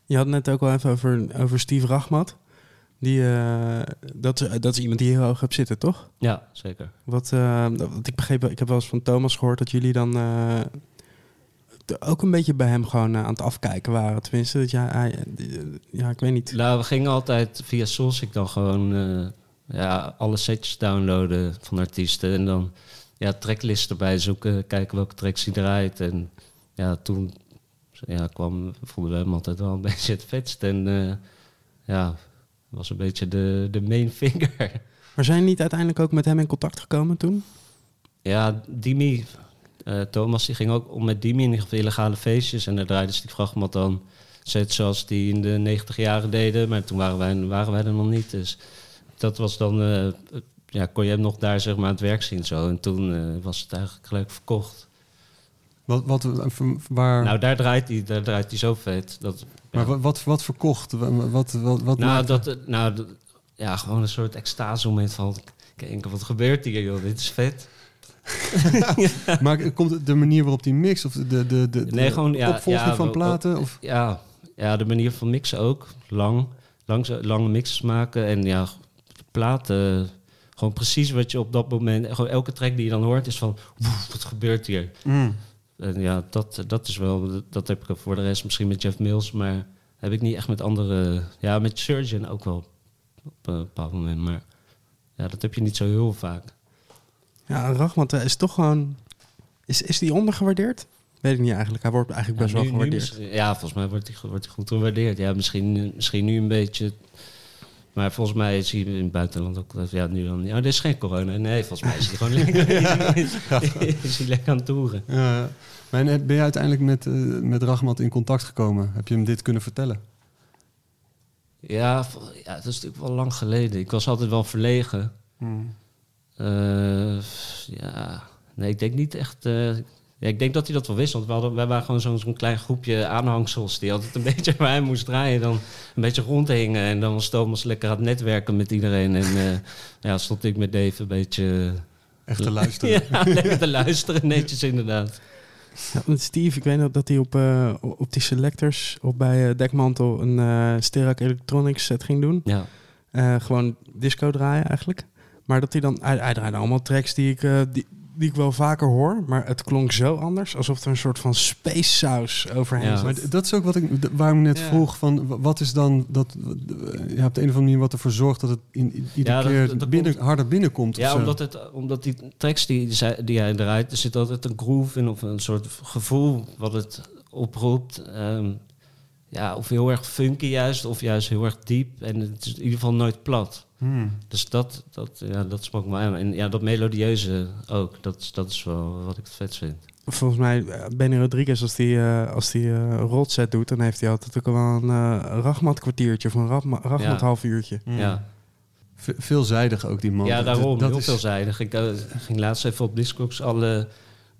Je had net ook al even over, over Steve Rachmat. Die, eh, dat, is- dat is iemand die hier hoog hebt zitten, toch? Ja, zeker. Wat, eh, wat ik begreep, ik heb wel eens van Thomas gehoord dat jullie dan eh, ook een beetje bij hem gewoon eh, aan het afkijken waren. Tenminste, dat ja, hij, ja, ik weet niet. Nou, we gingen altijd via Soulseek dan gewoon eh, ja, alle setjes downloaden van artiesten. En dan ja, tracklist erbij zoeken, kijken welke tracks hij draait. En ja, toen ja, kwam, vonden we hem altijd wel een beetje het vetst. En eh, ja, was een beetje de, de main figure. Maar zijn niet uiteindelijk ook met hem in contact gekomen toen? Ja, Dimi, eh, Thomas, die ging ook om met Dimi in ieder geval illegale feestjes. En daar draaide Steve Grachmat dan set zoals die in de 90 jaren deden. Maar toen waren wij, waren wij er nog niet. Dus dat was dan, eh, ja, kon je hem nog daar zeg maar aan het werk zien zo. En toen eh, was het eigenlijk gelijk verkocht. Wat, wat, waar, Nou, daar draait hij, daar draait hij zo vet. Dat, maar wat, wat, wat verkocht? Wat, wat, wat, nou, dat, eh, nou, ja, gewoon een soort extase moment van... Kijk, wat gebeurt hier, joh? Dit is vet. Maar komt het de manier waarop die mix of de, de, de, de Nee, gewoon, ja, opvolging ja, van platen? Of, Ja, ja, de manier van mixen ook. Lang, lang lange mixes maken. En ja, platen. Gewoon precies wat je op dat moment... Gewoon elke track die je dan hoort is van... "Woef, wat gebeurt hier? Mm. En ja, dat, dat is wel... Dat heb ik voor de rest misschien met Jeff Mills. Maar heb ik niet echt met andere... Ja, met Surgeon ook wel op een bepaald moment. Maar ja, dat heb je niet zo heel vaak. Ja, Rachmat eh, is toch gewoon... Is, is die ondergewaardeerd? Weet ik niet eigenlijk. Hij wordt eigenlijk best Ja, wel nu- gewaardeerd. ja, volgens mij wordt hij, wordt hij goed gewaardeerd. Ja, misschien, misschien nu een beetje. Maar volgens mij is hij in het buitenland ook. Ja, nu dan. Ja, er is geen corona. Nee, volgens mij is hij gewoon lekker. is, hij- is hij lekker aan het toeren. Ja, maar en ben je uiteindelijk met, eh, met Rachmat in contact gekomen? Heb je hem dit kunnen vertellen? Ja, ja, dat is natuurlijk wel lang geleden. Ik was altijd wel verlegen. Hmm. Eh, ja, nee, ik denk niet echt. eh, ja, ik denk dat hij dat wel wist, want we hadden, wij waren gewoon zo'n zo'n klein groepje aanhangsels die altijd een beetje waar hij moest draaien, dan een beetje rondhingen. En dan was Thomas lekker aan het netwerken met iedereen. En eh, ja, stond ik met Dave een beetje. Echt te luisteren. Ja, lekker te luisteren, netjes inderdaad. Ja, Steve, ik weet nog dat hij op, eh, op die selectors op bij eh, Dekmantel een eh Sterak Electronics set ging doen. Ja, Eh, gewoon disco draaien eigenlijk. Maar dat hij dan... Hij, hij draaide allemaal tracks die ik, eh, die, die ik wel vaker hoor. Maar het klonk zo anders. Alsof er een soort van space saus overheen Ja. zat. Maar dat is ook wat ik, waarom ik net Ja. vroeg van wat is dan dat ja, op de een of andere manier wat ervoor zorgt dat het in, in- iedere Ja, dat- keer dat- dat binnen, komt- harder binnenkomt. of ja omdat, het, omdat die tracks die, die hij draait, er zit altijd een groove in of een soort gevoel wat het oproept. Ehm, ja, of heel erg funky juist, of juist heel erg diep. En het is in ieder geval nooit plat. Hmm. Dus dat, dat, ja, dat sprak me aan. En ja, dat melodieuze ook. Dat, is- dat is wel wat ik het vet vind. Volgens mij, eh, Benny Rodriguez, als die, eh als die eh, rotset doet, dan heeft hij altijd ook wel een eh Rachmat kwartiertje of een Rachma- Rachmat Ja. half uurtje. Hmm. Ja, Ve- veelzijdig ook die man. ja daarom. dat heel is- veelzijdig. Ik ging laatst even op Discogs alle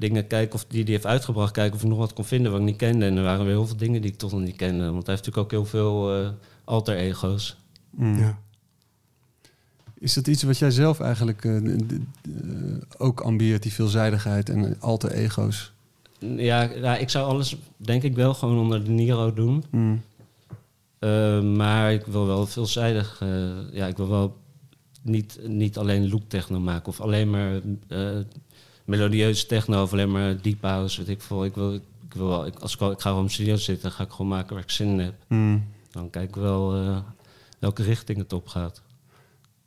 dingen kijken of die die heeft uitgebracht. Kijken of ik nog wat kon vinden wat ik niet kende. En er waren weer heel veel dingen die ik toch nog niet kende. Want hij heeft natuurlijk ook heel veel eh, alter ego's. Hmm. Ja. Is dat iets wat jij zelf eigenlijk eh, eh, ook ambieert, die veelzijdigheid en alter ego's? Ja, ja, ik zou alles denk ik wel gewoon onder de Niro doen. Eh, maar ik wil wel veelzijdig. eh, ja, ik wil wel niet, niet alleen loop techno maken of alleen maar eh melodieuze techno of alleen maar deep house. Weet ik veel. Ik wil, ik wil wel, ik, als ik, al, ik ga gewoon studio zitten, ga ik gewoon maken waar ik zin in heb. Hmm. Dan kijk ik wel eh, welke richting het op gaat.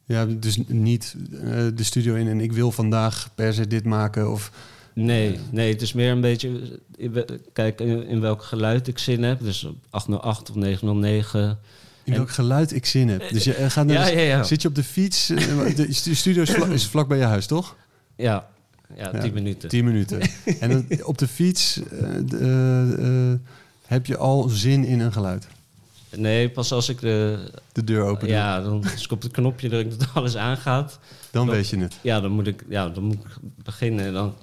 Ja, dus niet eh, de studio in en ik wil vandaag per se dit maken of... Nee, nee, het is meer een beetje. we- Kijk in, in welk geluid ik zin heb. Dus op 808 of 909. In welk geluid ik zin heb. Dus je eh, gaat naar Ja, de- ja, ja. Zit je op de fiets? eh, De stu- studio is, is vlak bij je huis, toch? Ja, ja, 10 minuten. Tien minuten. En dan op de fiets eh, eh, eh, heb je al zin in een geluid. Nee, pas als ik de. De deur openen. Ja, dan als ik op het knopje druk dat alles aangaat. Dan weet je het. Ja, dan moet ik, ja, dan moet ik beginnen. En dan,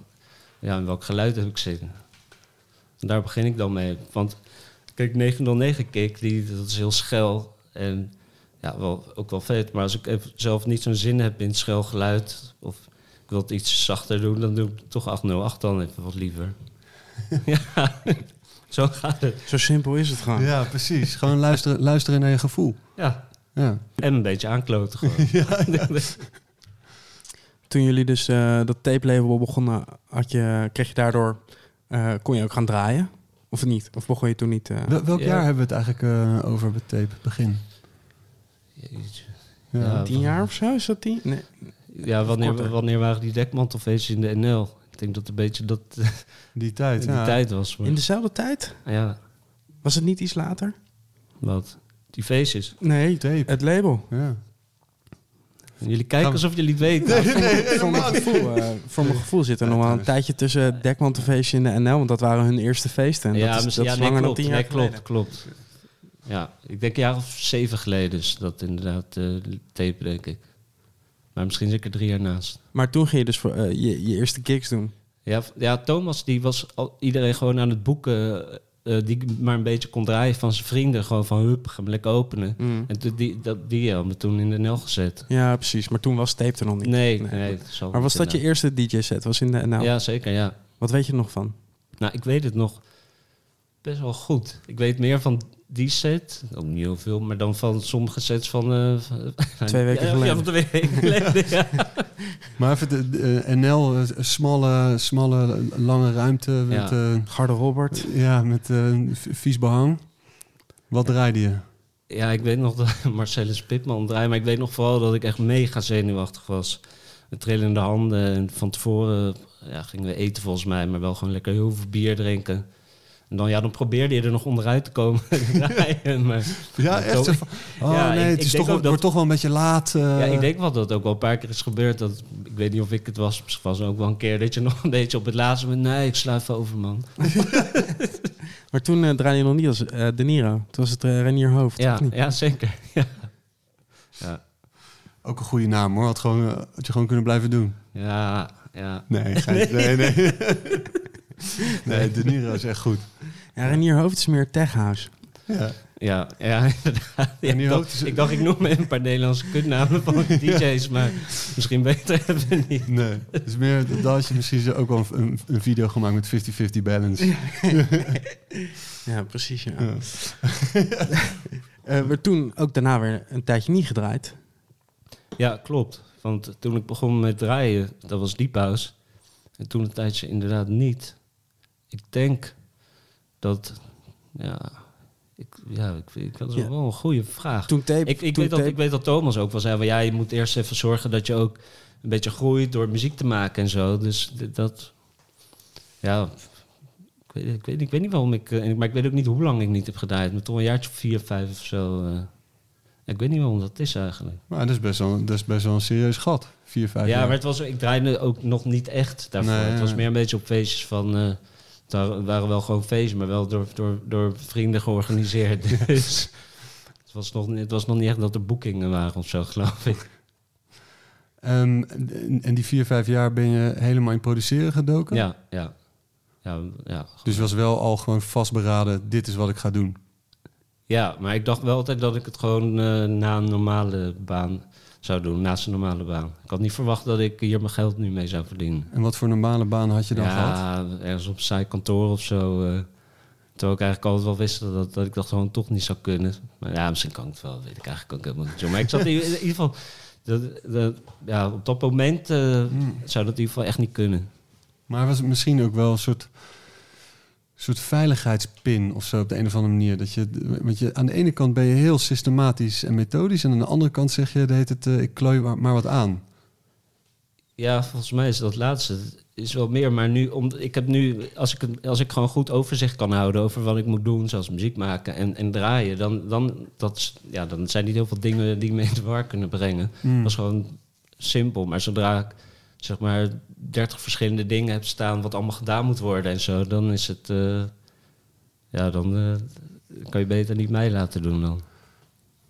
ja, in welk geluid heb ik zin? En daar begin ik dan mee. Want kijk, 909 kick, die, dat is heel schel. En ja, wel, ook wel vet. Maar als ik zelf niet zo'n zin heb in schel geluid... of ik wil het iets zachter doen... dan doe ik toch 808 dan even wat liever. ja, zo gaat het. Zo simpel is het gewoon. Ja, precies. Gewoon luisteren, luisteren naar je gevoel. Ja, Ja. en een beetje aankloten gewoon. Toen jullie dus eh, dat tape label begonnen, had je, kreeg je daardoor, eh, kon je ook gaan draaien? Of niet? Of begon je toen niet? eh, Wel- welk Ja. jaar hebben we het eigenlijk eh, over met tape? Begin. Ja. Ja. tien jaar of zo? Is dat tien? Nee. Ja, wanneer, wanneer waren die dekmantelfeestjes in de NL? Ik denk dat een beetje dat Die tijd. die ja. tijd was. Maar, In dezelfde tijd? Ja, Was het niet iets later? wat? Die feestjes. Nee, Tape. het label. Ja. Jullie kijken alsof jullie het weten. voor, mijn gevoel, eh, voor mijn gevoel zit er nog wel een tijdje tussen Dekmantelfeestje en de NL, want dat waren hun eerste feesten. En ja, dat is, misschien- dat is ja, nee, langer klopt. dan tien jaar nee, klopt, klopt. Ja, ik denk een jaar of zeven geleden is dat inderdaad eh tape, denk ik. Maar misschien zit ik er drie jaar naast. Maar toen ging je dus voor, eh, je, je eerste gigs doen. Ja, ja, Thomas die was al, iedereen gewoon aan het boeken... eh, die maar een beetje kon draaien van zijn vrienden. Gewoon van hup, ga lekker openen. Mm. En toen- die, dat, die hebben me toen in de NL gezet. Ja, precies. Maar toen was tape er nog niet. Nee, nee. zal Maar was dat je eerste DJ-set? Was in de NL? Ja, zeker, ja. Wat weet je er nog van? Nou, ik weet het nog best wel goed. Ik weet meer van die set, ook niet heel veel, maar dan van sommige sets van... eh, Twee weken ja, geleden. Ja, van twee weken geleden, ja. Maar even de, de, eh, NL, eh, smalle, smalle, lange ruimte met, Ja. Garde Robert. ja, met vies behang. Wat draaide je? Ja, ik weet nog dat Marcellus Pitman draaide, maar ik weet nog vooral dat ik echt mega zenuwachtig was. Met trillende handen en van tevoren ja, gingen we eten volgens mij, maar wel gewoon lekker heel veel bier drinken. En dan, ja, dan probeerde je er nog onderuit te komen. draaien, maar Ja, Maar echt zo- oh Ja, nee, ik- het is toch, wordt dat- toch wel een beetje laat. eh. Ja, ik denk wel dat het ook wel een paar keer is gebeurd. Dat, ik weet niet of ik het was. Misschien was het ook wel een keer dat je nog een beetje op het laatste moment... Nee, ik sluif over, man. Maar toen eh, draaide je nog niet als eh, De Niro. Toen was het eh, Renier Hoofd, Ja, ja zeker. Ja. Ja, Ook een goede naam hoor. Had, gewoon, eh, had je gewoon kunnen blijven doen. ja, ja. Nee, gein- nee, nee. nee, De Niro is echt goed. Ja, Renier Hoofd is meer tech house. Ja. Ja, ja, inderdaad. Ik, dacht, ik dacht, ik noem een paar Nederlandse kutnamen van DJ's, maar misschien beter hebben we niet. Nee, het is meer, dat had je misschien zo ook wel een, een video gemaakt met 50-50 balance. Ja, precies. Ja. Ja. Eh, werd toen ook daarna weer een tijdje niet gedraaid. Ja, klopt. Want toen ik begon met draaien, dat was Deep House. En toen een tijdje inderdaad niet. Ik denk dat, ja, ik, ja, ik, ik, dat is Ja. wel een goede vraag. Toen tape... Ik, ik, toen weet dat, ik weet dat Thomas ook wel zei, van, ja, je moet eerst even zorgen dat je ook een beetje groeit door muziek te maken en zo. Dus dat, ja, ik weet, ik, weet, ik weet niet waarom ik... eh, maar ik weet ook niet hoe lang ik niet heb gedaan. Maar toch een jaartje of vier, vijf of zo. eh. ik weet niet waarom dat is eigenlijk. Maar dat is best wel, dat is best wel een serieus gat. Vier, vijf ja, jaar. maar het was, ik draaide ook nog niet echt daarvoor. Nee, het was meer een beetje op feestjes van... eh daar waren wel gewoon feestjes, maar wel door, door, door vrienden georganiseerd. dus het was, nog, het was nog niet echt dat er boekingen waren of zo, geloof ik. Ehm, en, die vier, vijf jaar ben je helemaal in produceren gedoken? Ja, ja. Ja, ja. Dus je was wel al gewoon vastberaden, dit is wat ik ga doen. ja, maar ik dacht wel altijd dat ik het gewoon eh, na een normale baan zou doen. Naast een normale baan. Ik had niet verwacht dat ik hier mijn geld nu mee zou verdienen. En wat voor normale baan had je dan gehad? ja, ergens op een saai kantoor of zo. eh. terwijl ik eigenlijk altijd wel wist dat, dat ik dat gewoon toch niet zou kunnen. Maar ja, misschien kan ik het wel, weet ik eigenlijk ook helemaal niet zo. Maar ik zat in, in ieder geval... Dat, dat, ja, op dat moment eh, Hmm. zou dat in ieder geval echt niet kunnen. Maar was het misschien ook wel een soort, soort veiligheidspin of zo op de een of andere manier? Dat je, want je, aan de ene kant ben je heel systematisch en methodisch... en aan de andere kant zeg je, de heet het, eh, ik klooi maar, wat aan. Ja, volgens mij is dat laatste is wel meer. Maar nu, om, ik heb nu, als ik, als ik gewoon goed overzicht kan houden over wat ik moet doen, zoals muziek maken en, en draaien, dan, dan, dat, ja, dan zijn niet heel veel dingen die me in de war kunnen brengen. Hmm. Dat is gewoon simpel. Maar zodra ik zeg maar 30 verschillende dingen heb staan wat allemaal gedaan moet worden en zo, dan is het. eh, ja, dan eh, kan je beter niet mij laten doen dan.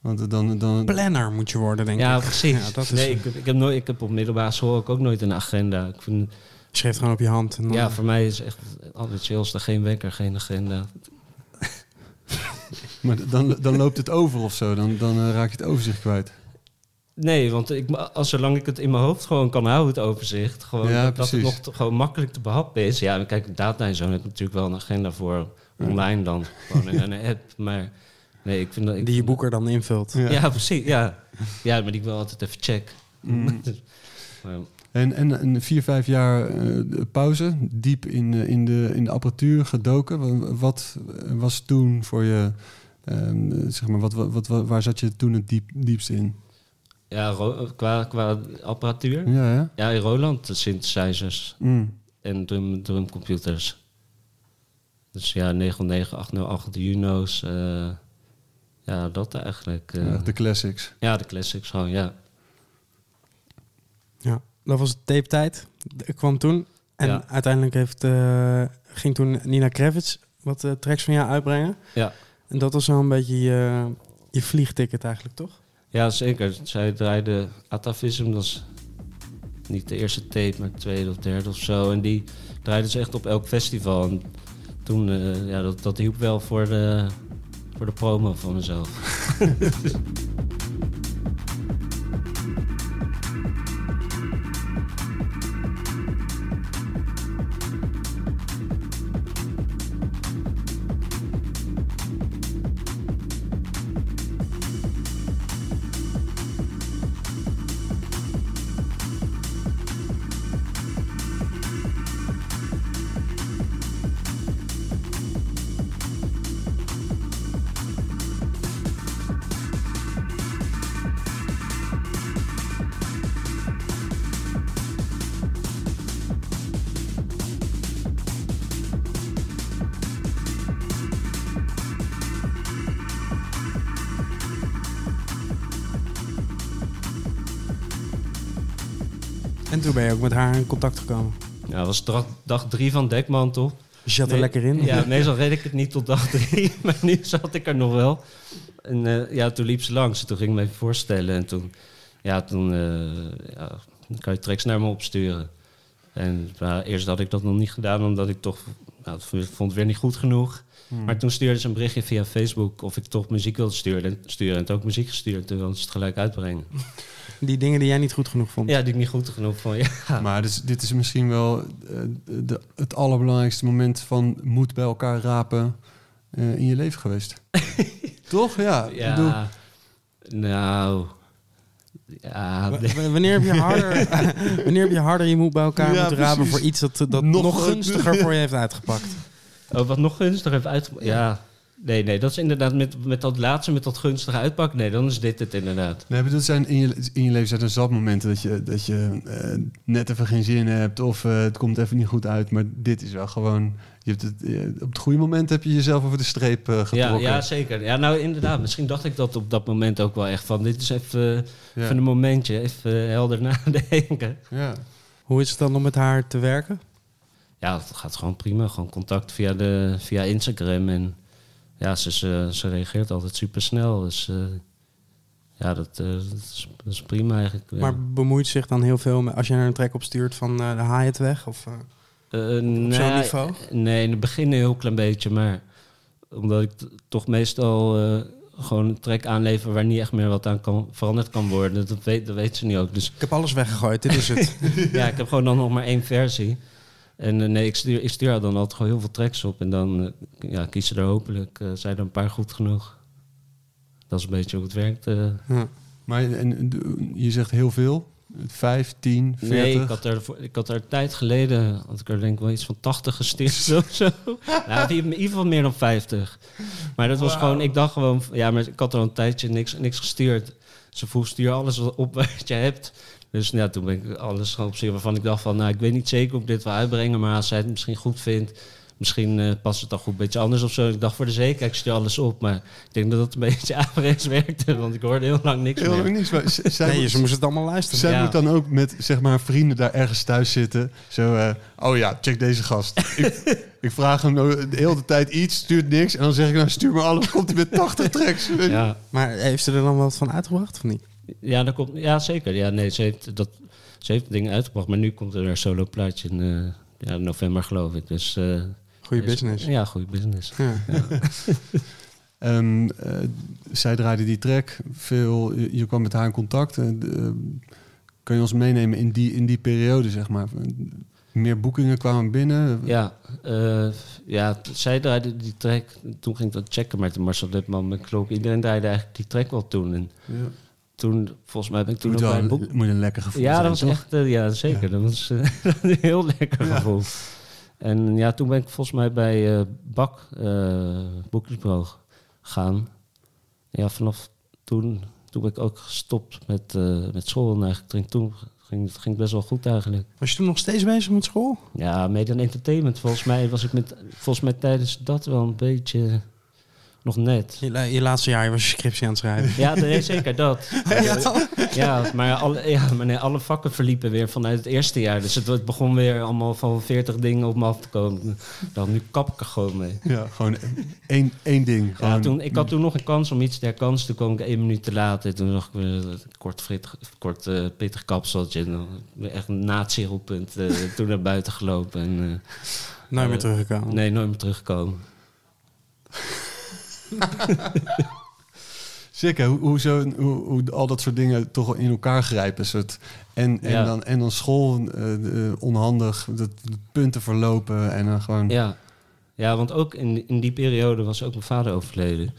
Want dan, dan, Planner moet je worden, denk Ja, ik. precies. Ja, is, nee, ik, heb- ik, heb nooit, ik heb op middelbare school ook, ook nooit een agenda. Ik vind, Je schreef gewoon op je hand. En dan- Ja, voor mij is echt altijd chillste. Geen wekker, geen agenda. maar dan, dan loopt het over of zo. Dan, dan eh, raak je het overzicht kwijt. Nee, want ik, als zolang ik het in mijn hoofd gewoon kan houden, het overzicht. Gewoon Ja, dat, dat het nog te- gewoon makkelijk te behappen is. Ja, kijk, data en zo heb ik natuurlijk wel een agenda voor online dan. Gewoon in een app. Maar nee, ik vind dat... Ik, Die je boek er dan invult. Ja. Ja, precies. Ja. ja, maar die ik wel altijd even check. Mm. Maar, En, en een vier, vijf jaar eh, pauze, diep in, in, de, in de apparatuur gedoken. Wa- Wat was toen voor je, ehm, zeg maar, wat, wat, wat, waar zat je toen het diep, diepst in? Ja, qua, qua apparatuur. Ja, ja. Ja, in Roland de synthesizers Mm. en drum, drumcomputers. Dus ja, 909, 808, de Juno's. eh, ja, dat eigenlijk. eh. Ja, de classics. Ja, de classics gewoon, ja. Ja, dat was tape tijd. Ik kwam toen. En Ja. uiteindelijk heeft, eh, ging toen Nina Kravitz wat tracks van jou uitbrengen. Ja. En dat was wel een beetje je, je vliegticket eigenlijk, toch? Ja, zeker. Zij draaide Atavism, dat is niet de eerste tape, maar de tweede of derde of zo. En die draaide ze echt op elk festival. En toen, eh, ja, dat, dat hielp wel voor de, voor de promo van mezelf. ook met haar in contact gekomen. Ja, dat was dag, dag drie van Dekmantel. Je zat er Nee, lekker in. Ja, meestal reed ik het niet tot dag drie, maar nu zat ik er nog wel. En eh, ja, toen liep ze langs en toen ging ik me even voorstellen. En toen, ja, toen eh, ja, kan je tracks naar me opsturen. En maar eerst had ik dat nog niet gedaan, omdat ik toch, nou, het vond het weer niet goed genoeg. Hmm. Maar toen stuurde ze een berichtje via Facebook of ik toch muziek wilde sturen. En, sturen, en toen ook muziek gestuurd. Toen wilden ze het gelijk uitbrengen. Die dingen die jij niet goed genoeg vond. Ja, die ik niet goed genoeg vond. Ja. Maar dus, dit is misschien wel eh, de, het allerbelangrijkste moment van moed bij elkaar rapen eh, in je leven geweest. Toch? Ja. ik bedoel, Ja, nou... Ja, W- w- Wanneer heb je harder, wanneer heb je, harder je moed bij elkaar Ja, moeten rapen precies. voor iets dat, dat Nog- nog, gunstiger voor je heeft uitgepakt? Oh, wat nog gunstiger heeft uitgemaakt. Ja, Nee, nee, dat is inderdaad met, met dat laatste, met dat gunstige uitpak. Nee, dan is dit het inderdaad. Nee, maar dat zijn in je, in je leven zijn er zat momenten dat je, dat je eh, net even geen zin hebt of eh, het komt even niet goed uit. Maar dit is wel gewoon, je hebt het, eh, op het goede moment heb je jezelf over de streep eh, Ja, getrokken. ja, zeker. Ja, nou inderdaad. Misschien dacht ik dat op dat moment ook wel echt van... dit is even, Ja. even een momentje, even helder nadenken. Ja. Hoe is het dan om met haar te werken? Ja, het gaat gewoon prima. Gewoon contact via, de, via Instagram. En ja, ze, ze, ze reageert altijd super snel. Dus eh, ja, dat, eh, dat, is, dat is prima eigenlijk. ja. Maar bemoeit zich dan heel veel met, als je er een track op stuurt van eh haal je het weg? Of, eh, Eh, op nee, zo'n niveau? Nee, in het begin een heel klein beetje. Maar omdat ik toch meestal eh, gewoon een track aanlever... waar niet echt meer wat aan kan, veranderd kan worden. Dat weet, dat weet ze niet ook. Dus Ik heb alles weggegooid, dit is het. ja, ik heb gewoon dan nog maar één versie. En eh, nee, ik stuur, ik stuur haar dan altijd gewoon heel veel tracks op. En dan ja, kiezen er hopelijk, eh, zijn er een paar goed genoeg. Dat is een beetje hoe het werkt. eh. ja. Maar en, je zegt heel veel. Vijf, tien, veertig. Nee, ik had, er, voor- ik had er een tijd geleden, had ik er denk ik wel iets van 80 gestuurd of zo. nou, in ieder geval meer dan 50. Maar dat was gewoon, ik dacht gewoon, ja, maar ik had er al een tijdje niks, niks gestuurd. Ze vroeg, stuur alles op wat je hebt. Dus ja, toen ben ik alles gewoon op zich waarvan ik dacht van, nou, ik weet niet zeker of ik dit wil uitbrengen, maar als zij het misschien goed vindt, misschien eh, past het dan goed, een beetje anders of zo. Ik dacht voor de zekerheid, ik stuur alles op, maar ik denk dat het een beetje averechts werkte, want ik hoorde heel lang niks Heel meer. lang niks. Maar z- zij, Nee, moet, ze moest het allemaal luisteren. zij Ja. moet dan ook met zeg maar, vrienden daar ergens thuis zitten. Zo, eh, oh ja, check deze gast. ik, ik vraag hem nou de hele tijd iets, stuurt niks. En dan zeg ik, nou stuur me alles, komt hij met 80 tracks. Ja, Maar heeft ze er dan wat van uitgebracht of niet? Ja, dat komt, ja, zeker. Ja, nee, ze heeft, dat, ze heeft dingen uitgebracht, maar nu komt er een solo plaatje in eh, ja, november, geloof ik. Dus, eh, Goeie is- business. Ja, goede business. Ja. Ehm, eh, zij draaide die track veel. Je, je kwam met haar in contact. Eh, de, eh, kan je ons meenemen in die, in die periode, zeg maar? Meer boekingen kwamen binnen. Ja, eh, ja, zij draaide die track. Toen ging ik dat checken met Marcel Dipman, met Klok. Iedereen draaide eigenlijk die track wel toen. En Ja. toen, volgens mij ben ik toen Moet, ook bij een boek... moet een lekker gevoel Ja, zijn, dat was toch? echt, ja zeker. Dat was eh, een heel lekker Ja. gevoel. En ja, toen ben ik volgens mij bij eh Bak uh, Boekjesbureau gegaan. Ja, vanaf toen, toen ben ik ook gestopt met, eh, met school. En eigenlijk toen ging het ging best wel goed eigenlijk. Was je toen nog steeds bezig met school? Ja, media en entertainment. Volgens mij was ik met, volgens mij tijdens dat wel een beetje nog net. Je, je laatste jaar was je scriptie aan het schrijven. Ja, nee, zeker dat. Ja, maar, alle, ja, maar nee, alle vakken verliepen weer vanuit het eerste jaar. Dus het, het begon weer allemaal van 40 dingen op me af te komen. Dan nu kap ik er gewoon mee. Ja, gewoon één, één ding. Ja, toen, ik had toen nog een kans om iets te herkansen. Toen kwam ik één minuut te laat. En toen zag ik weer een kort, frit, kort eh, pittig kapseltje. En dan weer echt een nazi-roepend eh, toen naar buiten gelopen. En, eh, Nooit meer Eh, teruggekomen. nee, nooit meer teruggekomen. Zeker, hoe, hoe, zo, hoe, hoe al dat soort dingen toch in elkaar grijpen. Soort, en, en, Ja. dan, en dan school eh, eh, onhandig, dat, de punten verlopen en dan gewoon... Ja, ja want ook in, in die periode was ook mijn vader overleden.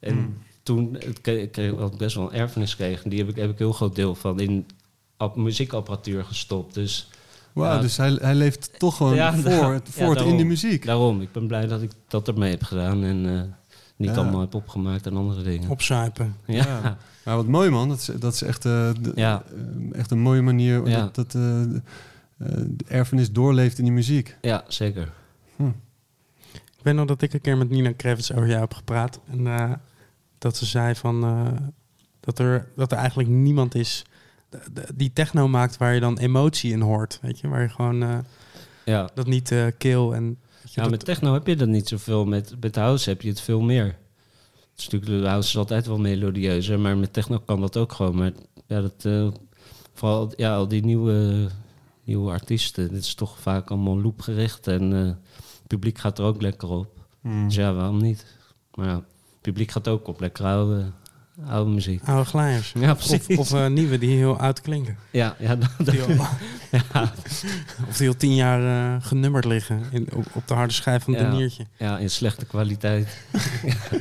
En Hmm. toen kreeg, ik kreeg wel best wel een erfenis gekregen. En die heb ik, heb ik heel groot deel van in ap- muziekapparatuur gestopt. Dus Wauw, Ja. dus hij, hij leeft toch gewoon Ja, voor, daar- het, ja, voor het in de muziek. daarom, ik ben blij dat ik dat ermee heb gedaan. En eh, niet Ja. allemaal heb opgemaakt en andere dingen. Opzuipen. ja. Ja. Ja. Maar wat mooi man, dat is, dat is echt, eh, de- Ja. eh, echt een mooie manier Ja. dat, dat eh, de, eh, de erfenis doorleeft in die muziek. zeker. Ik weet nog dat ik een keer met Nina Kravitz over jou heb gepraat. En eh, dat ze zei van, eh, dat, er, dat er eigenlijk niemand is die techno maakt waar je dan emotie in hoort. Weet je, waar je gewoon eh, Ja. dat niet eh keel en... Ja, dat- met techno heb je dat niet zoveel. Met, met house heb je het veel meer. Het is natuurlijk, de house is altijd wel melodieuzer, maar met techno kan dat ook gewoon. Maar ja, dat, eh, vooral ja, al die nieuwe, nieuwe artiesten, dit is toch vaak allemaal loopgericht en eh, het publiek gaat er ook lekker op. Hmm. Dus ja, waarom niet? Maar ja, het publiek gaat ook op lekker oude, oude muziek. Oude glijers. Ja, Of, precies. of eh, nieuwe die heel oud klinken. ja, ja, dat, dat- Die al- ja, of die al tien jaar eh, genummerd liggen in, op, op de harde schijf van het Ja. deniertje. ja, in slechte kwaliteit.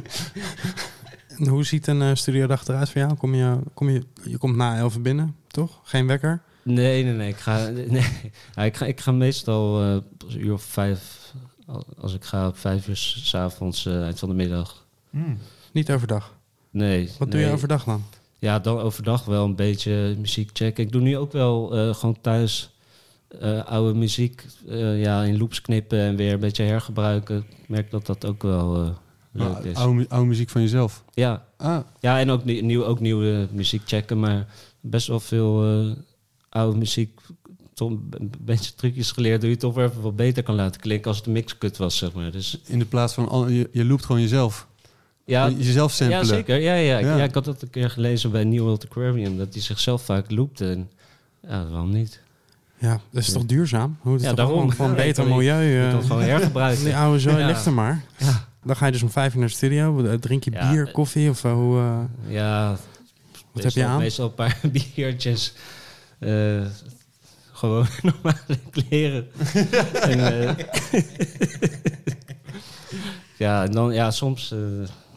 En hoe ziet een eh, studiodag eruit voor jou? Kom je, kom je, je komt na elf binnen, toch? Geen wekker? Nee, nee, nee. Ik ga, nee. Ja, ik ga, ik ga meestal eh, een uur of vijf al- als ik ga op vijf uur s- 's avonds, eh, eind van de middag. Niet overdag. Nee. Wat doe je overdag dan? Ja, dan overdag wel een beetje muziek checken. Ik doe nu ook wel eh, gewoon thuis eh, oude muziek eh, ja, in loops knippen en weer een beetje hergebruiken. Ik merk dat dat ook wel eh, leuk is. oude, oude muziek van jezelf. Ja, Ah, ja en ook, nie- nieuw, ook nieuwe muziek checken, maar best wel veel oude muziek. Toch een een beetje trucjes geleerd, hoe je het toch weer even wat beter kan laten klinken als het een mixkut was, zeg maar. Dus in de plaats van... al- je, je loopt gewoon jezelf. Ja, jezelf samplen. ja zeker. Ja, ja. Ik, Ja. ja, ik had dat een keer gelezen bij New World Aquarium, dat hij zichzelf vaak loopte. En, ja, waarom niet? Ja, dat is toch duurzaam? Hoe het Ja, toch daarom. Gewoon, gewoon Ja, beter milieu. Je eh, kan het gewoon hergebruiken. die oude zooi Ja. ligt er maar. Ja. Dan ga je dus om vijf uur naar de studio. Eh, Drink je Ja, bier, eh, koffie of eh, hoe... eh, Ja, Wat meestal, heb je aan? Meestal een paar biertjes. Eh, gewoon normale kleren. en, eh, ja, en dan, ja, soms, eh,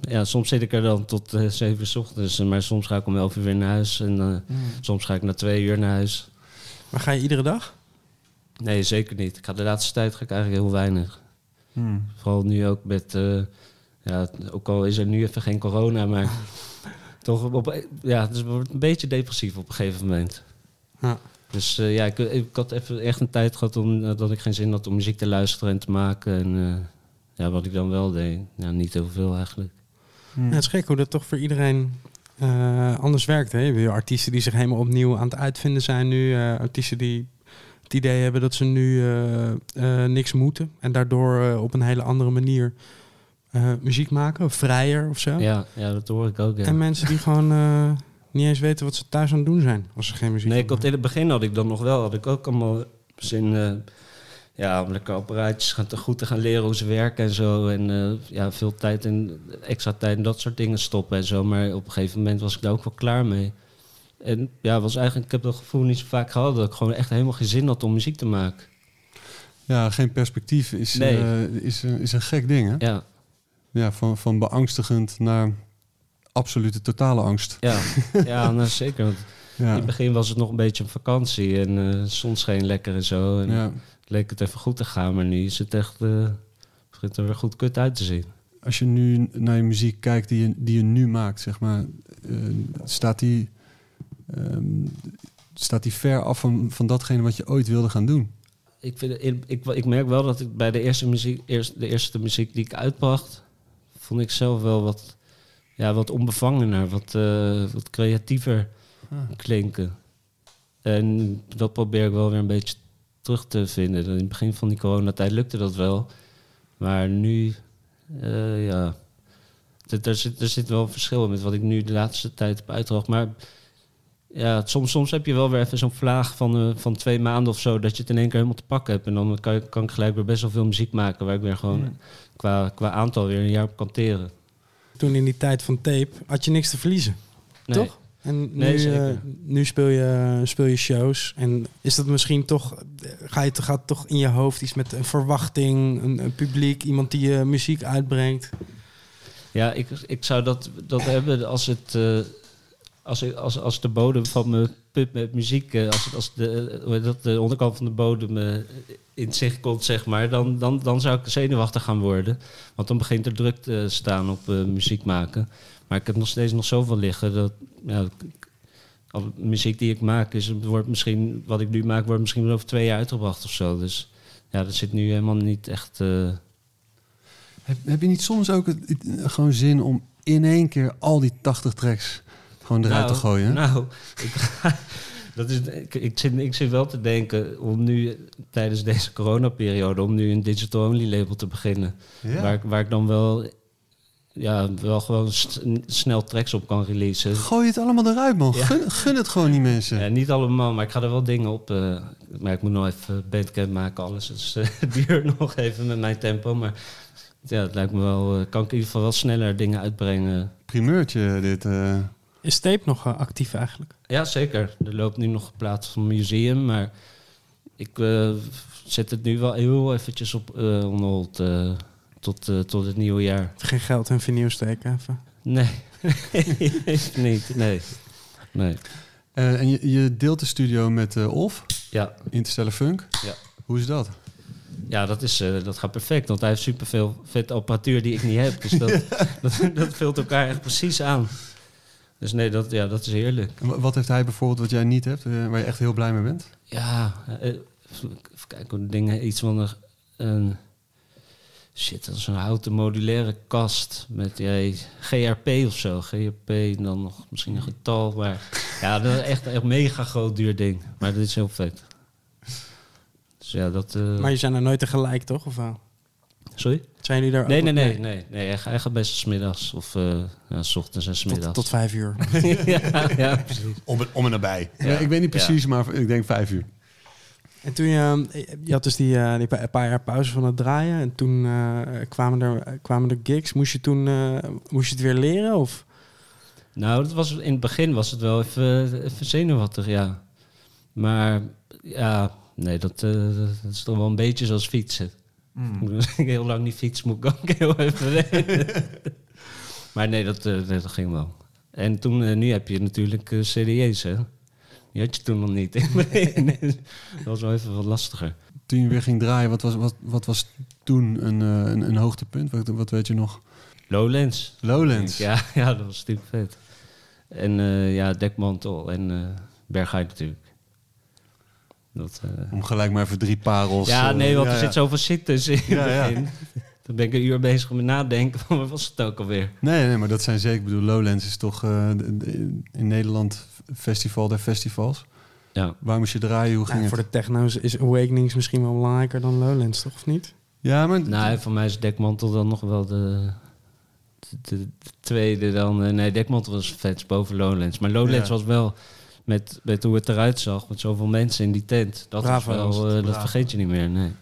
ja, soms zit ik er dan tot eh, zeven uur 's ochtends. eh, Maar soms ga ik om elf uur weer naar huis. En eh, soms ga ik na twee uur naar huis. Maar ga je iedere dag? Nee, zeker niet. Ik ga de laatste tijd ga ik eigenlijk heel weinig. Hmm. Vooral nu ook met, eh, ja, ook al is er nu even geen corona, maar toch op, ja, het wordt een beetje depressief op een gegeven moment. Ja. Dus ja, ik, ik had even echt een tijd gehad om, dat ik geen zin had om muziek te luisteren en te maken. En ja, wat ik dan wel deed, ja, niet heel veel eigenlijk. Hmm. Ja, het is gek hoe dat toch voor iedereen eh, anders werkt. Hè? Je hebt weer artiesten die zich helemaal opnieuw aan het uitvinden zijn nu. eh, artiesten die het idee hebben dat ze nu eh, eh, niks moeten. En daardoor op een hele andere manier eh, muziek maken. Of vrijer of zo. Ja, ja, dat hoor ik ook. Ja. En mensen die gewoon eh, niet eens weten wat ze thuis aan het doen zijn. Als ze geen muziek Nee, ik had in het begin had ik dan nog wel, had ik ook allemaal zin, eh, ja, om lekker apparaatjes gaan te goed te gaan leren hoe ze werken en zo. En eh, ja, veel tijd en extra tijd en dat soort dingen stoppen en zo. Maar op een gegeven moment was ik daar ook wel klaar mee. En ja, was eigenlijk, ik heb dat gevoel niet zo vaak gehad dat ik gewoon echt helemaal geen zin had om muziek te maken. Ja, geen perspectief is, Nee. eh, is, een- is een gek ding, hè? Ja, Ja, van, van beangstigend naar absolute totale angst. ja, ja nou, zeker. Want in het begin was het nog een beetje een vakantie en eh zon scheen lekker en zo. En ja. Leek het even goed te gaan, maar nu is het echt, eh begint er weer goed kut uit te zien. Als je nu naar je muziek kijkt die je, die je nu maakt, zeg maar, eh, staat die, ehm, staat die ver af van, van datgene wat je ooit wilde gaan doen? Ik, vind, ik, ik, ik merk wel dat ik bij de eerste muziek, eerst, de eerste muziek die ik uitbracht, vond ik zelf wel wat, ja, wat onbevangener, wat, eh, wat creatiever klinken. En dat probeer ik wel weer een beetje terug te vinden. In het begin van die coronatijd lukte dat wel. Maar nu, eh, ja, er, er, zit, er zit wel een verschil in met wat ik nu de laatste tijd heb uitgebracht. Maar ja, soms, soms heb je wel weer even zo'n vlaag van, eh, van twee maanden of zo... dat je het in één keer helemaal te pakken hebt. En dan kan, je- kan ik gelijk weer best wel veel muziek maken... waar ik weer gewoon qua, qua aantal weer een jaar op kan teren. Toen in die tijd van tape had je niks te verliezen. Nee. Toch? En Nee, eh, zeker. nu speel, je, speel je shows. En is dat misschien toch, ga je, gaat toch in je hoofd iets met een verwachting, een, een publiek, iemand die je muziek uitbrengt? Ja, ik, ik zou dat, dat hebben als het. eh, als, als, als de bodem van mijn put met muziek, eh, als, als de, dat, de onderkant van de bodem eh, in zicht komt, zeg maar, dan, dan, dan zou ik zenuwachtig gaan worden. Want dan begint er druk te staan op eh, muziek maken. Maar ik heb nog steeds nog zoveel liggen dat ja, al- muziek die ik maak, is, wordt misschien, wat ik nu maak, wordt misschien wel over twee jaar uitgebracht of zo. Dus ja, dat zit nu helemaal niet echt. eh, Heb, heb je niet soms ook het, gewoon zin om in één keer al die 80 tracks gewoon eruit te gooien? Nou, ik, dat is, ik, ik, zit, ik zit wel te denken om nu tijdens deze coronaperiode om nu een digital-only label te beginnen. Ja. Waar, waar ik dan wel, ja, wel gewoon snel tracks op kan releasen. Gooi het allemaal eruit, man. Ja. Gun, gun het gewoon die mensen. Ja, niet allemaal, maar ik ga er wel dingen op. eh, maar ik moet nog even bandcamp maken, alles. Dus eh, het duurt nog even met mijn tempo. Maar ja, het lijkt me wel, eh, kan ik in ieder geval wel sneller dingen uitbrengen. Primeurtje dit. eh. Is tape nog actief eigenlijk? Ja, zeker. Er loopt nu nog plaats van een museum, maar ik zet het nu wel heel eventjes op uh, on hold tot, eh, tot het nieuwe jaar. Geen geld in vinyl steken even. Nee, niet. Nee. nee. Eh, en je, je deelt de studio met eh Olf, Ja, Interstellar Funk. Ja. Hoe is dat? ja, dat, is, eh, dat gaat perfect. Want hij heeft superveel vet apparatuur die ik niet heb. Dus dat, dat, dat vult elkaar echt precies aan. Dus nee, dat, ja, dat is heerlijk. En wa- Wat heeft hij bijvoorbeeld wat jij niet hebt, waar je echt heel blij mee bent? Ja, eh, even kijken dingen. Iets van een, een shit, dat is een houten modulaire kast met ja, GRP of zo. GRP en dan nog misschien een getal. Maar ja, dat is echt een mega groot duur ding. Maar dat is heel vet. Dus ja, dat. eh, Maar je zijn er nooit tegelijk, toch? Of wel? Sorry? Zijn jullie daar Nee, ook nee, nee, nee, nee. Hij, gaat best 's middags of eh ja, s ochtends en 's Tot, middags. tot vijf uur. ja, ja, precies. Om, om en nabij. Ja. Ja, ik weet niet precies, maar ik denk vijf uur. En toen je, je had dus die, eh, die paar jaar pauze van het draaien. En toen eh, kwamen, er, kwamen er gigs. Moest je toen eh, moest je het weer leren? Of? Nou, dat was, in het begin was het wel even, even zenuwachtig, ja. Maar ja, nee, dat, eh, dat is toch wel een beetje zoals fietsen. Als ik heel lang niet fiets, moet ik ook heel even maar nee dat, eh, dat ging wel. En toen, nu heb je natuurlijk CD's, hè. Die had je toen nog niet. dat was wel even wat lastiger. Toen je weer ging draaien, wat was, wat, wat was toen een, eh, een, een hoogtepunt? Wat, wat weet je nog? Lowlands. Lowlands. Ja, ja, dat was natuurlijk vet. En eh, ja, Dekmantel en eh Berghain natuurlijk. Dat, Om gelijk maar even drie parels... ja, nee, want ja, er ja. zit zoveel shit tussen in Ja. Dan ben ik een uur bezig met nadenken van, wat was het ook alweer? Nee, nee, maar dat zijn zeker... Ik bedoel, Lowlands is toch eh, in Nederland festival der festivals. Ja, Waar moest je draaien? Hoe ging Nou, voor het? de techno's is Awakenings misschien wel belangrijker dan Lowlands, toch? Of niet? Ja, maar... nou, voor mij is Dekmantel dan nog wel de, de, de- de tweede dan. eh, nee, Dekmantel was vet boven Lowlands. Maar Lowlands Ja. was wel met, met hoe het eruit zag, met zoveel mensen in die tent. Dat, was Bravo was wel, het, eh, dat vergeet je niet meer, nee.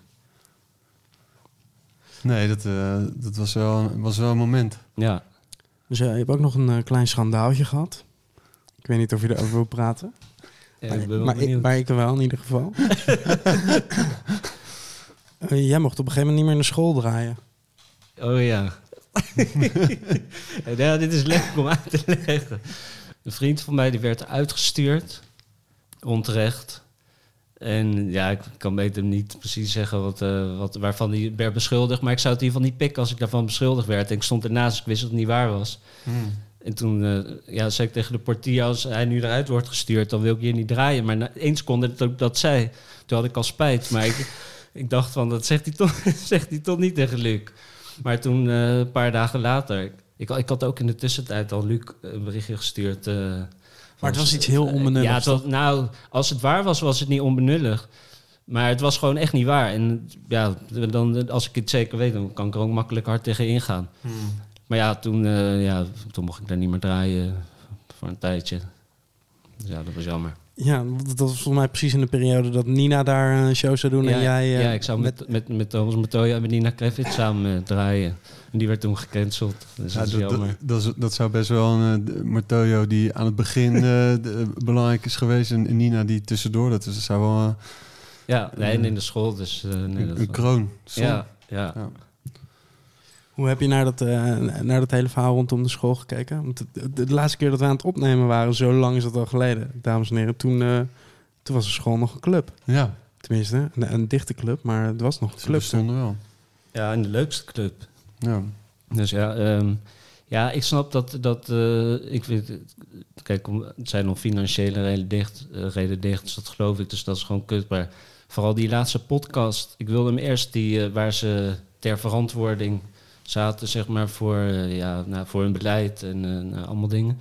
Nee, dat, eh, dat was, wel, was wel een moment. Ja, Dus eh, je hebt ook nog een eh, klein schandaaltje gehad. Ik weet niet of je erover wil praten. ja maar, ik ben wel maar, ik, benieuwd. maar ik wel in ieder geval. Jij mocht op een gegeven moment niet meer naar school draaien. Oh ja. ja, dit is leuk om uit te leggen. Een vriend van mij die werd uitgestuurd. Onterecht. En ja, ik kan beter niet precies zeggen wat, eh, wat, waarvan hij werd beschuldigd. Maar ik zou het in ieder geval niet pikken als ik daarvan beschuldigd werd. En ik stond ernaast, ik wist dat het niet waar was. En toen eh, ja, zei ik tegen de portier, als hij nu eruit wordt gestuurd, dan wil ik hier niet draaien. Maar na één seconde dat ik dat zei, toen had ik al spijt. Maar ik, ik dacht van, dat zegt hij, toch, zegt hij toch niet tegen Luc. Maar toen, eh, een paar dagen later, ik, ik had ook in de tussentijd al Luc een berichtje gestuurd. Eh, Maar het was iets heel onbenulligs, Ja, het was, nou, als het waar was, was het niet onbenullig. Maar het was gewoon echt niet waar. En ja, dan, als ik het zeker weet, dan kan ik er ook makkelijk hard tegen ingaan. Maar ja toen, eh, ja, toen mocht ik daar niet meer draaien voor een tijdje. Dus ja, dat was jammer. Ja, dat was volgens mij precies in de periode dat Nina daar een show zou doen ja, en jij... eh, ja, ik zou met, met, met Thomas Matoya en met Nina Kravitz samen eh, draaien. En die werd toen gecanceld. Dus Ja, dat is dat, jammer. dat, dat, is- dat zou best wel een uh, Martoyo die aan het begin eh, de- belangrijk is geweest. En Nina die tussendoor. Dat is- zou wel ja, nee, en in de school. Dus, eh, nee, een, dat een was- kroon. Ja, ja. Ja. Hoe heb je naar dat, eh, naar dat hele verhaal rondom de school gekeken? Want de, de, de laatste keer dat we aan het opnemen waren, zo lang is dat al geleden, dames en heren. Toen, eh, toen was de school nog een club. ja, Tenminste, een, een dichte club, maar het was nog een club. bestonden wel. ja, in de leukste club. Ja. Dus ja, ehm, ja ik snap dat, dat eh, ik vind, het- kijk, om- het zijn nog financiële reden dicht, reden dicht, dus dat geloof ik, dus dat is gewoon kut. Maar vooral die laatste podcast, ik wilde hem eerst, die, waar ze ter verantwoording zaten, zeg maar, voor, eh, ja, nou, voor hun beleid en eh, nou, allemaal dingen.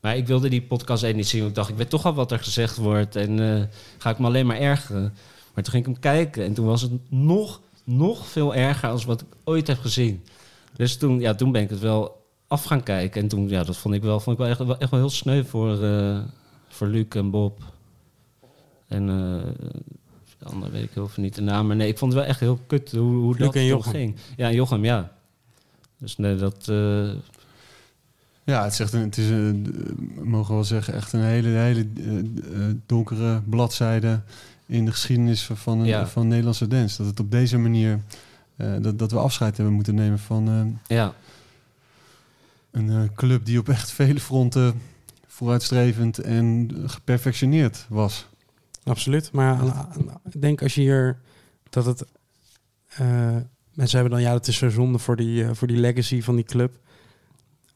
Maar ik wilde die podcast één niet zien, want ik dacht, ik weet toch al wat er gezegd wordt en eh, ga ik me alleen maar ergeren. Maar toen ging ik hem kijken en toen was het nog, nog veel erger als wat ik ooit heb gezien. Dus toen, ja, toen ben ik het wel af gaan kijken. En toen, ja, dat vond ik wel, vond ik wel echt, wel, echt wel heel sneu voor, voor Luc en Bob. En de andere weet ik heel veel niet de naam. Maar nee, ik vond het wel echt heel kut hoe, hoe Luc dat en Jochem. ging. Ja, Jochem, ja. Dus nee, dat... eh, Ja, het is, echt een, het is een, mogen we wel zeggen, echt een hele, hele eh, eh, donkere bladzijde in de geschiedenis van, van, Ja. van Nederlandse dance. Dat het op deze manier, eh, dat, dat we afscheid hebben moeten nemen van ja, een eh, club die op echt vele fronten vooruitstrevend en geperfectioneerd was. Absoluut. Maar ik denk als je hier dat het eh, mensen hebben dan, ja, dat is zo zonde voor die, eh, voor die legacy van die club.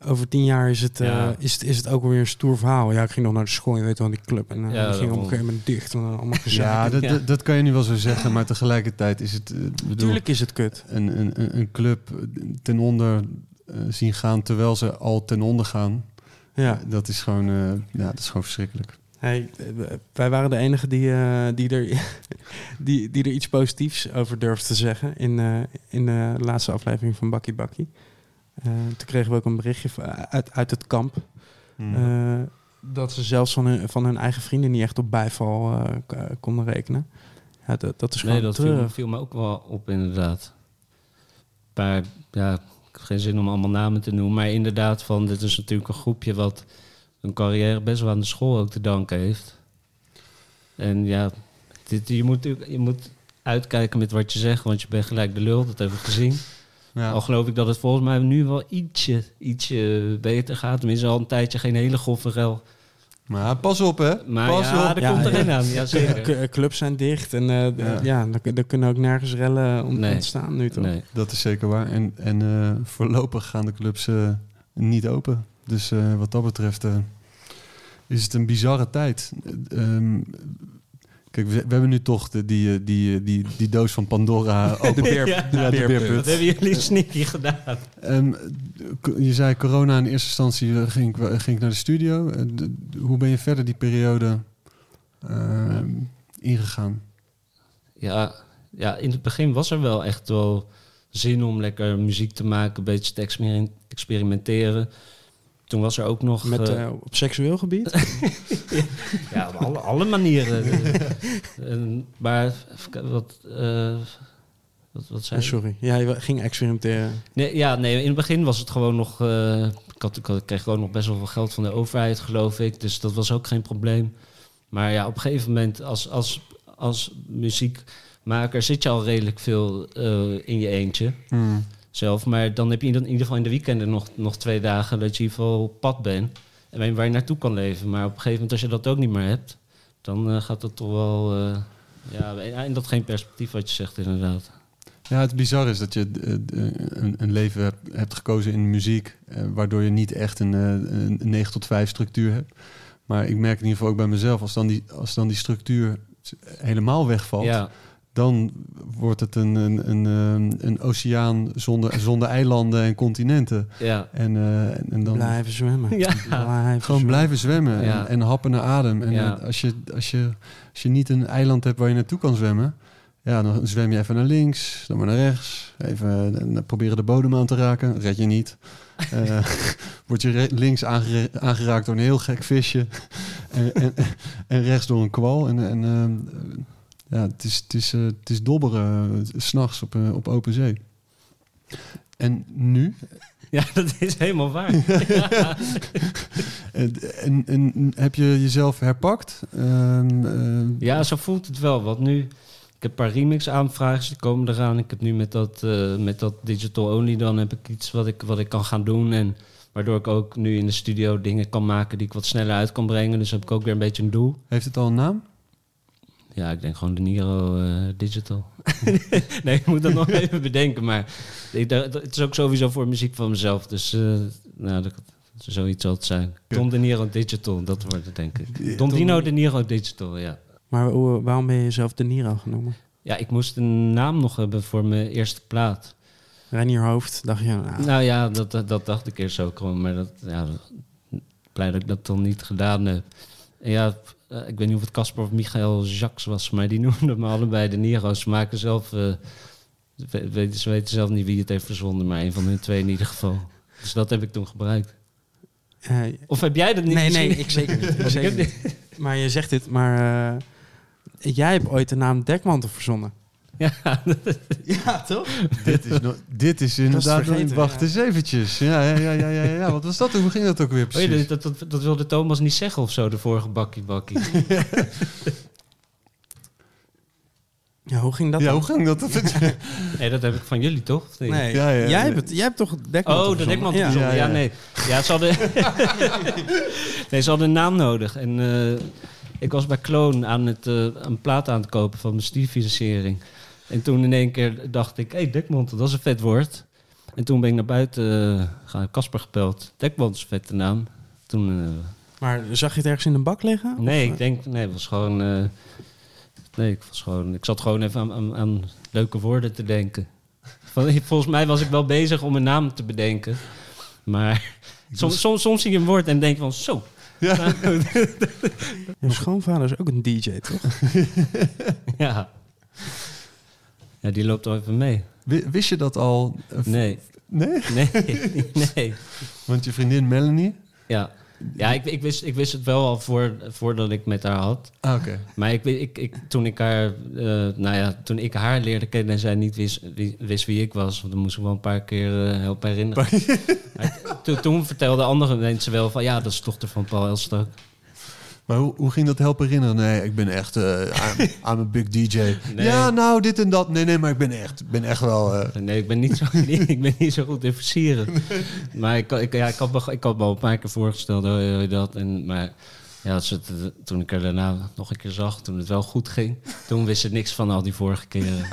Over tien jaar is het, eh, Ja. is, het, is het ook weer een stoer verhaal. Ja, ik ging nog naar de school, je weet wel, die club. En eh, Ja, die ging op een gegeven moment dicht. En allemaal. Ja, dat, Ja. Dat, dat kan je nu wel zo zeggen, maar tegelijkertijd is het... Natuurlijk is het kut. een, een, een- een club ten onder eh, zien gaan terwijl ze al ten onder gaan. Ja. Dat is gewoon, eh, ja, dat is gewoon verschrikkelijk. Hey, wij waren de enige die, eh, die, er, die, die er iets positiefs over durfde te zeggen in, eh, in de laatste aflevering van Bakkie Bakkie. Eh, toen kregen we ook een berichtje uit, uit het kamp. eh, dat ze zelfs van hun, van hun eigen vrienden niet echt op bijval eh, konden rekenen. Ja, dat, dat is gewoon Nee, dat viel, me ook wel op inderdaad. Maar ja, ik heb geen zin om allemaal namen te noemen. Maar inderdaad, van, dit is natuurlijk een groepje wat een carrière best wel aan de school ook te danken heeft. En ja, dit, je, moet, je moet uitkijken met wat je zegt, want je bent gelijk de lul, dat hebben we gezien. Ja. Al geloof ik dat het volgens mij nu wel ietsje, ietsje beter gaat. Tenminste, al een tijdje geen hele grove rel. Maar pas op, hè? Maar pas ja, op. er Ja, komt ja. erin aan. Ja, zeker. Clubs zijn dicht en eh, d- Ja. ja, er, er kunnen ook nergens rellen ont- Nee. ontstaan nu toch? Nee. Dat is zeker waar. En, en eh, voorlopig gaan de clubs eh, niet open. Dus eh, wat dat betreft is het een bizarre tijd. Eh, ehm, kijk, we, we hebben nu toch de, die, eh, die, eh, die, die doos van Pandora open. De beer, Ja, de ja, de beerput. beerput. Wat hebben jullie sneaky gedaan? Ehm, je zei corona in eerste instantie eh, ging ik, ging ik naar de studio. Hoe ben je verder die periode ehm, ingegaan? Ja, ja, in het begin was er wel echt wel zin om lekker muziek te maken, een beetje te exper- experimenteren. Toen was er ook nog... Met, eh, eh, op seksueel gebied? ja, op alle, alle manieren. En- maar wat, eh, wat, wat zei je? sorry. Ja, je ging experimenteren. Nee, ja, nee, in het begin was het gewoon nog... eh, ik, had, ik kreeg gewoon nog best wel veel geld van de overheid, geloof ik. Dus dat was ook geen probleem. Maar ja, op een gegeven moment als, als, als muziekmaker zit je al redelijk veel eh, in je eentje Hmm. Zelf. Maar dan heb je in ieder geval in de weekenden nog, nog twee dagen dat je in ieder geval op pad bent. En waar je- naartoe kan leven. Maar op een gegeven moment als je dat ook niet meer hebt, dan eh, gaat het toch wel... eh, ja, en dat geen perspectief wat je zegt inderdaad. Ja, het bizar is dat je eh, een, een leven hebt, hebt gekozen in muziek, waardoor je niet echt een, een 9 tot 5 structuur hebt. Maar ik merk in ieder geval ook bij mezelf, als dan die, als dan die structuur helemaal wegvalt, Ja, dan wordt het een, een, een, eh, een oceaan zonder, zonder eilanden en continenten. ja. En, eh, en, en dan Blijven zwemmen. Ja. Blijven gewoon blijven zwemmen en, Ja. en happen naar adem. En Ja. eh, als, je, als, je, als je niet een eiland hebt waar je naartoe kan zwemmen, ja, dan zwem je even naar links, dan maar naar rechts. Even eh, proberen de bodem aan te raken, red je niet. Eh word je links aangeraakt door een heel gek visje en, en, en rechts door een kwal. En, en eh, ja, het is, het is, eh, het is dobberen eh, s s'nachts op, eh, op open zee. En nu? ja, dat is helemaal waar. En, en, en heb je jezelf herpakt? Ehm, eh, Ja, zo voelt het wel. Want nu, ik heb een paar remix aanvragen, die komen eraan. Ik heb nu met dat, met dat digital only, dan heb ik iets wat ik, wat ik kan gaan doen. En waardoor ik ook nu in de studio dingen kan maken die ik wat sneller uit kan brengen. Dus heb ik ook weer een beetje een doel. heeft het al een naam? Ja, ik denk gewoon de Niro eh, Digital. nee, ik moet dat nog even bedenken. Maar ik, dat, het is ook sowieso voor muziek van mezelf. Dus eh, nou, dat, zoiets zal het zijn. Don De Niro Digital, dat wordt het denk ik. Don Dino De Niro Digital, ja. Maar waarom ben je jezelf De Niro genomen? Ja, ik moest een naam nog hebben voor mijn eerste plaat. Reinier Hoofd, dacht je, nou, Nou ja, dat, dat, dat dacht ik eerst ook gewoon. Maar dat, ja, blij dat ik dat dan niet gedaan heb. En ja, eh, ik weet niet of het Casper of Michael Jacques was, maar die noemden me allebei de Niro's. Ze maken zelf, eh, we- weten, ze weten zelf niet wie het heeft verzonnen, maar een van hun twee in ieder geval. Dus dat heb ik toen gebruikt. eh, Of heb jij dat niet nee, nee, misschien? ik zeker niet. Ik zeker niet. Maar je zegt dit, maar jij hebt ooit de naam Dekmantel verzonnen. Ja, Ja, toch? dit, is nog, dit is inderdaad... vergeten, wacht ja. eens eventjes. Ja, ja, ja, ja, ja, ja. Wat was dat? Hoe ging dat ook weer oh, precies? ja, dat, dat, dat wilde Thomas niet zeggen of zo, de vorige bakkie bakkie. Ja, hoe ging dat ja, dan? hoe ging dat? Nee, dat heb ik van jullie toch? Nee, Ja, ja, jij, hebt het, jij hebt toch Dekmantel Oh, de dekmantel. Ja, Ja, ja. nee. Ja, ze hadden... nee, ze hadden een naam nodig. En eh, ik was bij Kloon aan het, eh, een plaat aan het kopen van mijn studiefinanciering. En toen in één keer dacht ik, hé, hey, dekmantel, dat is een vet woord. En toen ben ik naar buiten uh, gaan, Casper gebeld. Dekmantel is een vette naam. Toen... Uh, maar zag je het ergens in een bak liggen? Nee, ik denk, nee, het was gewoon... Uh, nee, ik was gewoon... Ik zat gewoon even aan, aan, aan leuke woorden te denken. Volgens mij was ik wel bezig om een naam te bedenken. Maar soms, soms, soms zie je een woord en denk van zo. Ja. Je schoonvader is ook een DJ, toch? ja. Ja, die loopt al even mee. Wist je dat al? Nee. Nee? Nee, nee. Want je vriendin Melanie? Ja. Ja, ik, ik, wist, ik wist het wel al voor, voordat ik met haar had. Ah, oké. Maar ik, ik, ik, toen ik haar, uh, nou ja, toen ik haar leerde kennen en zij niet wist wie, wist wie ik was, want dan moest ik wel een paar keer uh, helpen herinneren. toen, toen vertelden andere mensen wel van, ja, dat is dochter van Paul Elstak. Maar hoe, hoe ging dat helpen herinneren? Nee, ik ben echt uh, I'm, a big DJ. Nee. Ja, nou, dit en dat. Nee, nee, maar ik ben echt, ben echt wel... Uh... Nee, ik ben niet zo, ik ben niet zo goed in versieren. Nee. Maar ik, ik, ja, ik, had me, ik had me al een paar keer voorgesteld hoe je dat. En, maar ja, toen ik er daarna nog een keer zag, toen het wel goed ging... toen wist ze niks van al die vorige keren.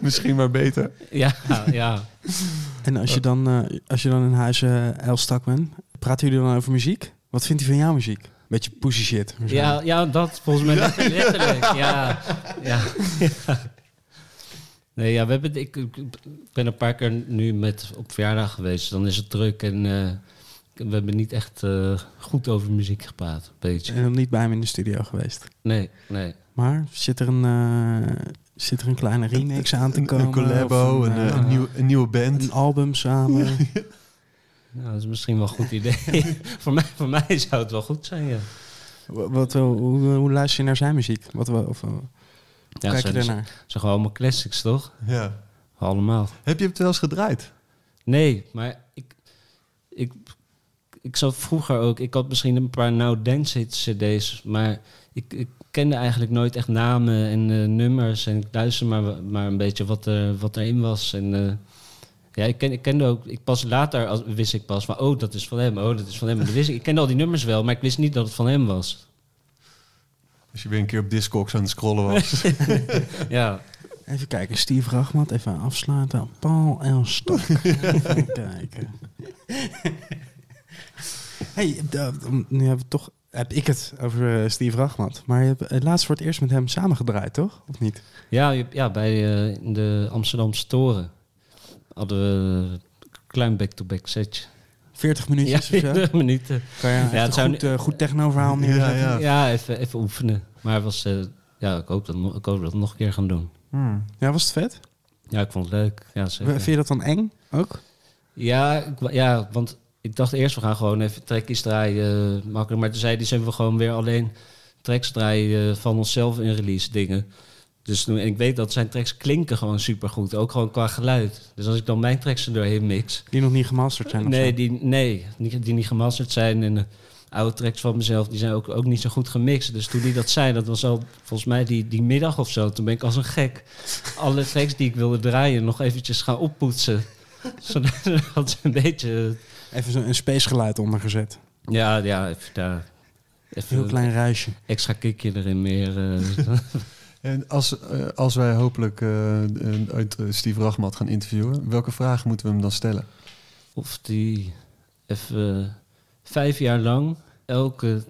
Misschien maar beter. Ja, ja. En als je dan, uh, als je dan in huis uh, Elstak bent, praten jullie dan over muziek? Wat vindt hij van jouw muziek? Beetje pussy shit. Ja, ja, dat volgens mij letterlijk. ja, ja, Nee, ja, we hebben, ik, ik, ben een paar keer nu met op verjaardag geweest. Dan is het druk en uh, we hebben niet echt uh, goed over muziek gepraat. Beetje. En niet bij hem in de studio geweest? Nee, nee. Maar zit er een, uh, zit er een kleine remix aan te komen? Een collabo, een, een, een, nieuw, een nieuwe band. Een album samen? Nou, dat is misschien wel een goed idee. voor, mij, voor mij zou het wel goed zijn, ja. Wat, hoe, hoe luister je naar zijn muziek? Wat, of, ja, kijk je ernaar? Ze zijn gewoon allemaal classics, toch? Ja. Allemaal. Heb je het wel eens gedraaid? Nee, maar ik, ik, ik zat vroeger ook... Ik had misschien een paar Now Dance cd's, maar ik, ik kende eigenlijk nooit echt namen en uh, nummers. En ik luisterde maar, maar een beetje wat, er, wat erin was. En... Uh, ja, ik, ken, ik kende ook, ik pas later als, wist ik pas van, oh, dat is van hem, oh, dat is van hem. wist ik, ik kende al die nummers wel, maar ik wist niet dat het van hem was. Als je weer een keer op Discogs aan het scrollen was. ja. Even kijken, Steve Rachmat, even afsluiten. Paul en Stok. even kijken. hey, nu hebben we toch, heb ik het over uh, Steve Rachmat. Maar je hebt uh, laatst voor het eerst met hem samengedraaid, toch? Of niet? Ja, ja bij uh, de Amsterdamse Toren hadden we een klein back-to-back setje. 40 minuutjes ja, 40 minuten. Kan je ja, het goed, uh, goed techno-verhaal neerzetten? Ja, ja. ja even, even oefenen. Maar was, uh, ja, ik, hoop dat, ik hoop dat we nog een keer gaan doen. Hmm. Ja, was het vet? Ja, ik vond het leuk. Ja, zeker. Vind je dat dan eng ook? Ja, ik, ja, want ik dacht eerst we gaan gewoon even trekjes draaien, uh, makkelijk. Maar toen zei die, zijn we gewoon weer alleen tracks draaien van onszelf in release dingen. Dus en ik weet dat zijn tracks klinken gewoon supergoed, ook gewoon qua geluid. Dus als ik dan mijn tracks er doorheen mix... Die nog niet gemasterd zijn? Nee, die, nee die, die niet gemasterd zijn. En de oude tracks van mezelf, die zijn ook, ook niet zo goed gemixt. Dus toen die dat zei, dat was al volgens mij die, die middag of zo. Toen ben ik als een gek alle tracks die ik wilde draaien nog eventjes gaan oppoetsen. Zodat ze een beetje... Even zo'n space geluid ondergezet. Ja, ja, even daar... Even een heel klein ruisje. Extra kickje erin meer. Uh, En als, uh, als wij hopelijk uh, uit Steve Rachmat gaan interviewen, welke vraag moeten we hem dan stellen? Of die even vijf jaar lang elke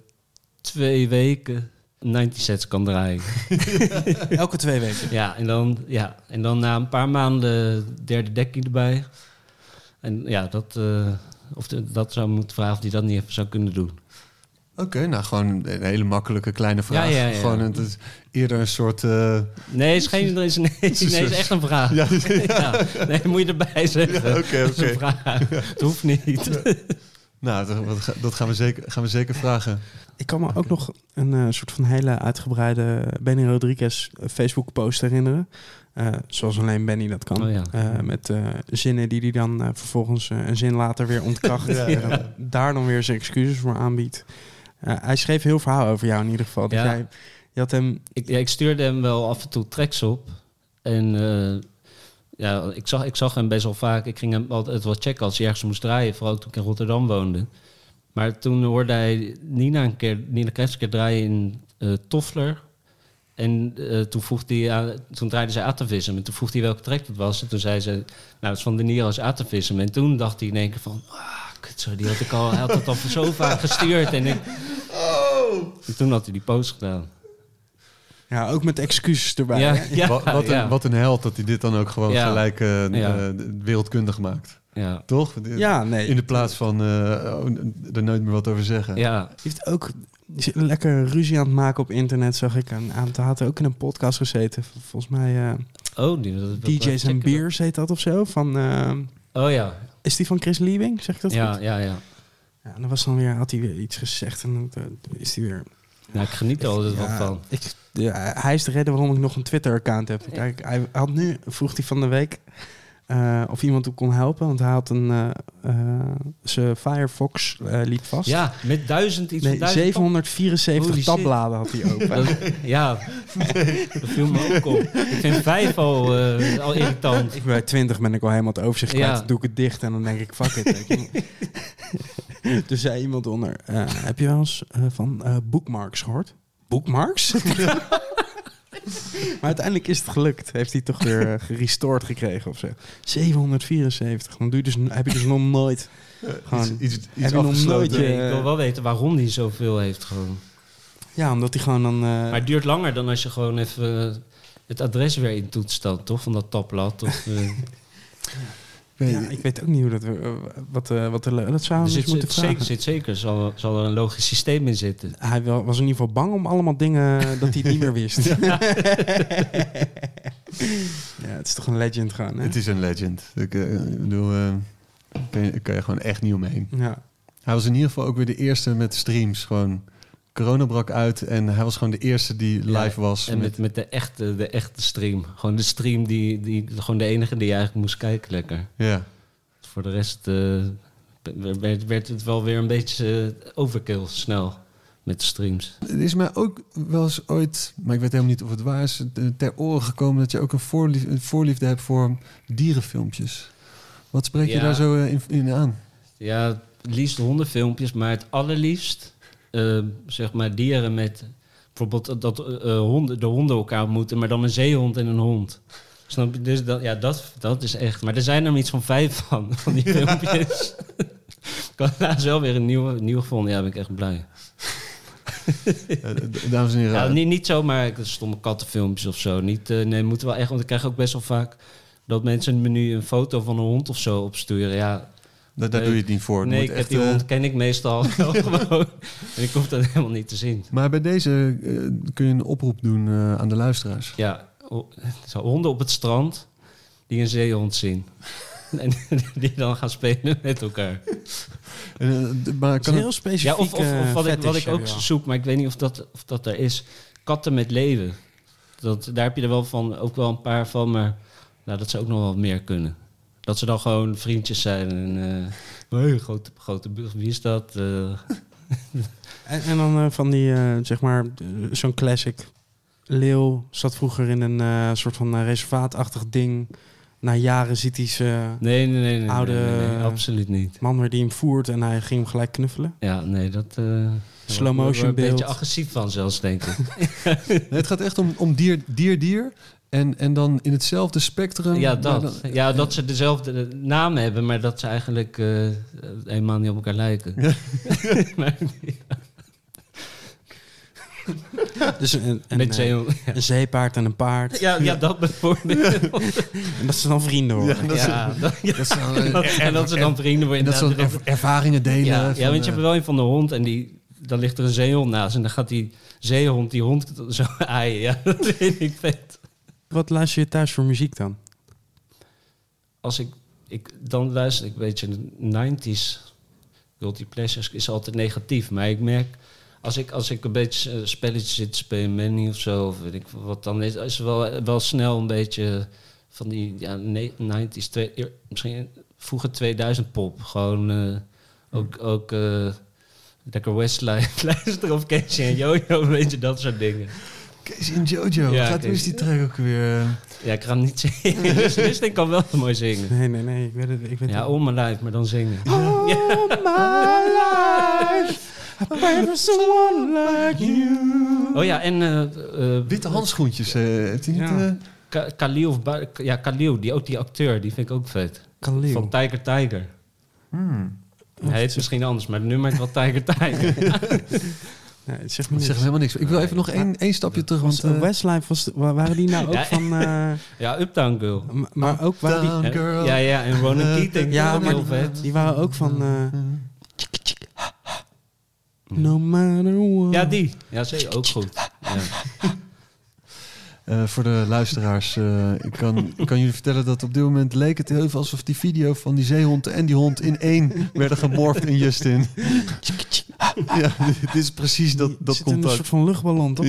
twee weken 90 sets kan draaien. elke twee weken? Ja en, dan, ja, en dan na een paar maanden derde dekking erbij. En ja, dat, uh, of de, dat zou moeten vragen of hij dat niet even zou kunnen doen. Oké, okay, nou gewoon een hele makkelijke kleine vraag. Ja, ja, ja. Gewoon het is eerder een soort. Uh... Nee, is geen, is, nee, nee, is echt een vraag. Ja, ja. Nee, moet je erbij zeggen. Oké, oké. Okay, okay. Het hoeft niet. Nou, dat, dat, gaan, we zeker, gaan we zeker vragen. Ik kan me ook nog een uh, soort van hele uitgebreide Benny Rodriguez Facebook post herinneren. Uh, zoals alleen Benny dat kan. Oh, ja. uh, met zinnen die hij dan vervolgens een zin later weer ontkracht. ja, ja. daar dan weer zijn excuses voor aanbiedt. Hij schreef heel verhaal over jou in ieder geval. Dat jij, je had hem... ik, ja, ik stuurde hem wel af en toe tracks op. En ja, ik zag, ik zag hem best wel vaak. Ik ging hem altijd wel checken als hij ergens moest draaien. Vooral toen ik in Rotterdam woonde. Maar toen hoorde hij Nina een keer, Nina een keer draaien in uh, Toffler. En eh, toen, vroeg die, aan- toen draaide ze Atavism. En toen vroeg hij welke track dat was. En toen zei ze, nou, het is van De Niro's Atavism. En toen dacht hij in één keer van... Ah, zo, die had ik al, hij had het al zo vaak gestuurd. En, ik, en toen had hij die post gedaan. Ja, ook met excuses erbij. Ja, wat, wat, ja. een, wat een held dat hij dit dan ook gewoon Ja. gelijk eh, Ja. eh, wereldkundig maakt. Ja, Toch? Ja, nee. In de plaats van eh, oh, er nooit meer wat over zeggen. ja, Die heeft ook lekker ruzie aan het maken op internet, zag ik. Een aantal had ook in een podcast gezeten. Volgens mij eh, Oh, die, dat, dat- DJ's checken. Beers heet dat of zo. Van, Oh ja, is die van Chris Liebing? Zeg ik dat ja, goed? ja, ja. Ja, en dan was dan weer, had hij weer iets gezegd en dan eh, is hij weer... Nou, ik geniet er altijd Ja, van. Ik, ja, hij is de reden waarom ik nog een Twitter-account heb. Kijk, hij had nu, vroeg hij van de week eh, of iemand hem kon helpen. Want hij had een, eh, eh, zijn Firefox eh, liep vast. Ja, met duizend iets Nee, van duizend 774 Holy shit. tabbladen had hij open. Dat- ja, dat viel me ook op. Ik vind vijf al, al irritant. Ik bij 20 ben ik al helemaal het overzicht kwijt. Ja. Dan doe ik het dicht en dan denk ik, fuck it. Toen zei iemand onder, eh, heb je wel eens van eh, bookmarks gehoord? Bookmarks? maar uiteindelijk is het gelukt. Heeft hij toch weer eh, gerestored gekregen of zo. 774. Dan doe je dus, heb je dus nog nooit... Gewoon, Iets, iets, iets heb je nog afgesloten. nooit je- Nee, ik wil wel weten waarom hij zoveel heeft gewoon. ja, omdat hij gewoon dan... eh, Maar het duurt langer dan als je gewoon even eh, het adres weer intoetst dan, toch? Van dat tabblad. Of, eh, weet- ja, ik weet ook niet hoe dat... eh, wat, eh, wat de, dat zou er we eens zit, moeten zit, vragen. zeker, zit zeker zal, zal er een logisch systeem in zitten. Hij wel- was in ieder geval bang om allemaal dingen dat hij het niet meer wist. ja, het is toch een legend gewoon, hè? Het is een legend. Ik, eh, ik bedoel, eh, kan, je, kan je gewoon echt niet omheen. Ja. Hij was in ieder geval ook weer de eerste met streams. Gewoon, corona brak uit en hij was gewoon de eerste die Ja, live was. En met, met de, echte, de echte stream. Gewoon de stream die, die gewoon de enige die je eigenlijk moest kijken lekker. ja. Voor de rest eh, werd, werd het wel weer een beetje eh, overkill snel met de streams. Het is mij ook wel eens ooit, maar ik weet helemaal niet of het waar is, ter oren gekomen dat je ook een, voorlief, een voorliefde hebt voor dierenfilmpjes. Wat spreek je Ja. daar zo eh, in, in aan? Ja, het liefst hondenfilmpjes, maar het allerliefst eh, zeg maar dieren met bijvoorbeeld dat eh, honden, de honden elkaar ontmoeten, maar dan een zeehond en een hond. Snap je? Dus dat, ja, dat, dat is echt. Maar er zijn er iets van vijf van, van die filmpjes. ik had laatst wel weer een nieuwe, nieuwe gevonden. Ja, ben ik echt blij. Eh, dames en heren, Ja, niet, niet zomaar stomme kattenfilmpjes of zo. Niet, eh, nee, moeten wel echt, want ik krijg ook best wel vaak dat mensen een menu een foto van een hond of zo opsturen. Ja, daar, daar nee. doe je het niet voor. Het nee, moet ik echt, heb die eh, hond ken ik meestal gewoon. En ik hoef dat helemaal niet te zien. Maar bij deze eh, kun je een oproep doen eh, aan de luisteraars. Ja, zo, honden op het strand die een zeehond zien. en die dan gaan spelen met elkaar. En, maar Dat is kan heel specifiek Ja, of, of, of wat, ik, wat ik ook zo. zoek, maar ik weet niet of dat, of dat er is. Katten met leven. Dat, daar heb je er wel van, ook wel een paar van, maar nou, dat zou ook nog wel meer kunnen. Dat ze dan gewoon vriendjes zijn en... eh hey, grote, grote, wie is dat? Eh, En, en dan eh, van die, eh, zeg maar, zo'n classic. Leeuw zat vroeger in een eh, soort van reservaatachtig ding. Na jaren ziet hij zijn nee, nee, nee, nee, Oude- nee, nee, absoluut niet. man weer die hem voert en hij ging hem gelijk knuffelen. Ja, nee, dat... eh Slow motion een beetje beeld. agressief van zelfs, denk ik. Nee, het gaat echt om, om dier, dier, dier. En, en dan in hetzelfde spectrum. Ja, dat. dan- Ja, dat ze dezelfde naam hebben, maar dat ze eigenlijk eh, helemaal niet op elkaar lijken. maar, Dus een, een, met eh, zeehond. een zeepaard en een paard. Ja, ja, dat bijvoorbeeld. En dat ze dan vrienden worden. Ja, dat ze- ja, dat, ja. dat ze, En eh, dat- en dat ze dan vrienden worden. en dat ze er- ervaringen delen. ja, van, want je eh, hebt wel een van de hond en die, dan ligt er een zeehond naast. En dan gaat die zeehond die hond zo aaien. Ja, dat vind ik vet. Wat luister je thuis voor muziek dan? Als ik, ik dan luister, ik weet je, de 90s, guilty pleasures is altijd negatief. Maar ik merk, als ik, als ik een beetje eh, spelletjes zit te spelen, Manny of zo, of weet ik wat, dan is, is wel, wel snel een beetje van die ja, ne- 90s, twee, misschien vroeger 2000 pop. Gewoon eh, ook, ook eh, lekker Westlife luisteren of Casey en Jojo, weet je, dat soort dingen. Casey en Jojo. Ja, Gaat, hoe is die track ook weer? Ja, ik ga hem niet zingen. dus, ik kan wel mooi zingen. Nee, nee, nee. Ik weet het. Ik weet Ja, all my life, maar dan zingen. All my life, I pray for someone like you. Oh ja, en... eh, eh, Witte handschoentjes. eh, heeft hij niet, Ja. eh, Ka- Khalil, of Ba- ja, Khalil, die, ook die acteur, die vind ik ook vet. Khalil. Van Tiger Tiger. hmm. Hij heet misschien anders, maar het nummer is wel Tiger Tiger. Nee, het zegt me Dat niks. zegt helemaal niks. Ik wil even nog één, één stapje terug. Was, Want, eh, Westlife, was, wa- waren die nou ook Ja. van... eh, ja, Uptown Girl. maar ook waren die? Girl. Ja, ja, en Ronan Keating. ja, maar heel vet. die waren ook van... eh, no matter what. Ja, die. Ja, zeker. Ook goed. Ja. Eh, voor de luisteraars, eh, ik, kan, ik kan jullie vertellen dat op dit moment leek het heel veel alsof die video van die zeehond en die hond in één werden gemorfd in Justin. ja, dit is precies dat, dat zit in een soort van luchtballon, toch?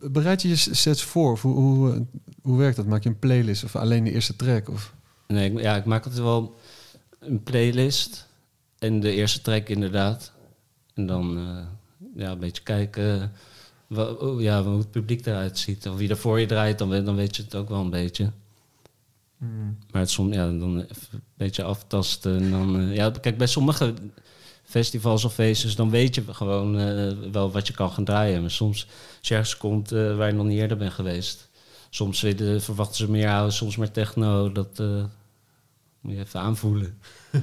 Bereid je je sets voor? Of hoe, hoe, eh, hoe werkt dat? Maak je een playlist of alleen de eerste track? Of? Nee, ik, ja, ik maak altijd wel een playlist. En de eerste track inderdaad. En dan eh, ja, een beetje kijken oh, ja, hoe het publiek eruit ziet. Of wie er voor je draait, dan, weet- dan weet je het ook wel een beetje. Maar het soms, ja, dan even een beetje aftasten. En dan, eh, ja, kijk, bij sommige festivals of feestjes, dan weet je gewoon eh, wel wat je kan gaan draaien. Maar soms, als je ergens komt eh, waar je nog niet eerder bent geweest. Soms verwachten ze meer houden, soms meer techno. Dat moet je even aanvoelen.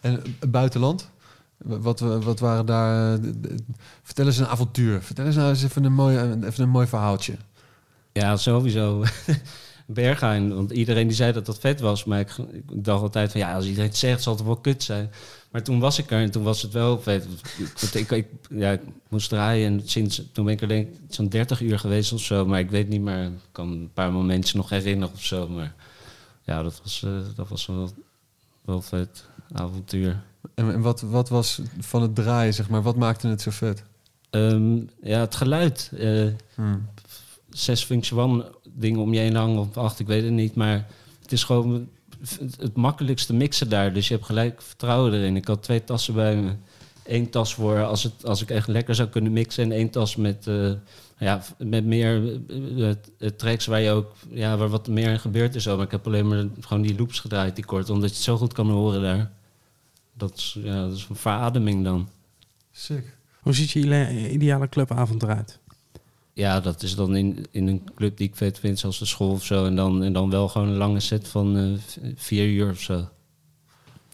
En buitenland? Wat, eh, wat waren daar... eh, vertel eens een avontuur. Vertel eens nou eens even een mooi, even een mooi verhaaltje. Ja, sowieso. Berghain, want iedereen die zei dat dat vet was. Maar ik, dacht altijd van ja, als iedereen het zegt, zal het wel kut zijn. Maar toen was ik er en toen was het wel vet. Ik, ik, ja, moest draaien en sinds toen ben ik er denk zo'n 30 uur geweest of zo. Maar ik weet niet meer, ik kan een paar momentjes nog herinneren of zo. Maar ja, dat was, eh, dat was wel, wel vet avontuur. En, en wat, wat was van het draaien, zeg maar? Wat maakte het zo vet? Ehm, ja, het geluid. eh, zes function one dingen om je heen hangen of acht, ik weet het niet. Maar het is gewoon het, makkelijkste mixen daar. Dus je hebt gelijk vertrouwen erin. Ik had twee tassen bij me. Eén tas voor als, het, als ik echt lekker zou kunnen mixen. En één tas met, eh, ja, met meer eh, tracks waar je ook ja, waar wat meer gebeurt en zo. Maar ik heb alleen maar gewoon die loops gedraaid, die kort. Omdat je het zo goed kan horen daar. Dat is, ja, dat is een verademing dan. Sick. Hoe ziet je ideale clubavond eruit? Ja, dat is dan in, in een club die ik vet vind, zoals de school of zo. En dan, en dan wel gewoon een lange set van eh, v- vier uur of zo.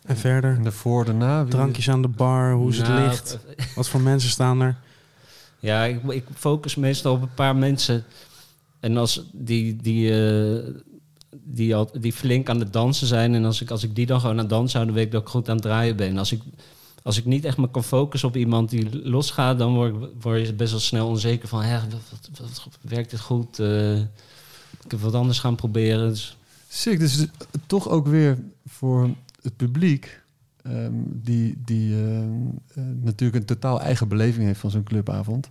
En verder? En daarvoor, daarna? Drankjes aan de bar, hoe is het Nou, licht? Wat voor mensen staan er? Ja, ik, ik focus meestal op een paar mensen. En als die, die, eh, die, al, die flink aan het dansen zijn. En als ik, als ik die dan gewoon aan het dansen hou, dan weet ik dat ik goed aan het draaien ben. Als ik, als ik niet echt me kan focussen op iemand die losgaat, dan word, word je best wel snel onzeker van, hè, werkt dit goed? Eh, ik heb wat anders gaan proberen. Dus. Dus toch ook weer voor het publiek... ehm, die, die ehm, eh, natuurlijk een totaal eigen beleving heeft van zo'n clubavond.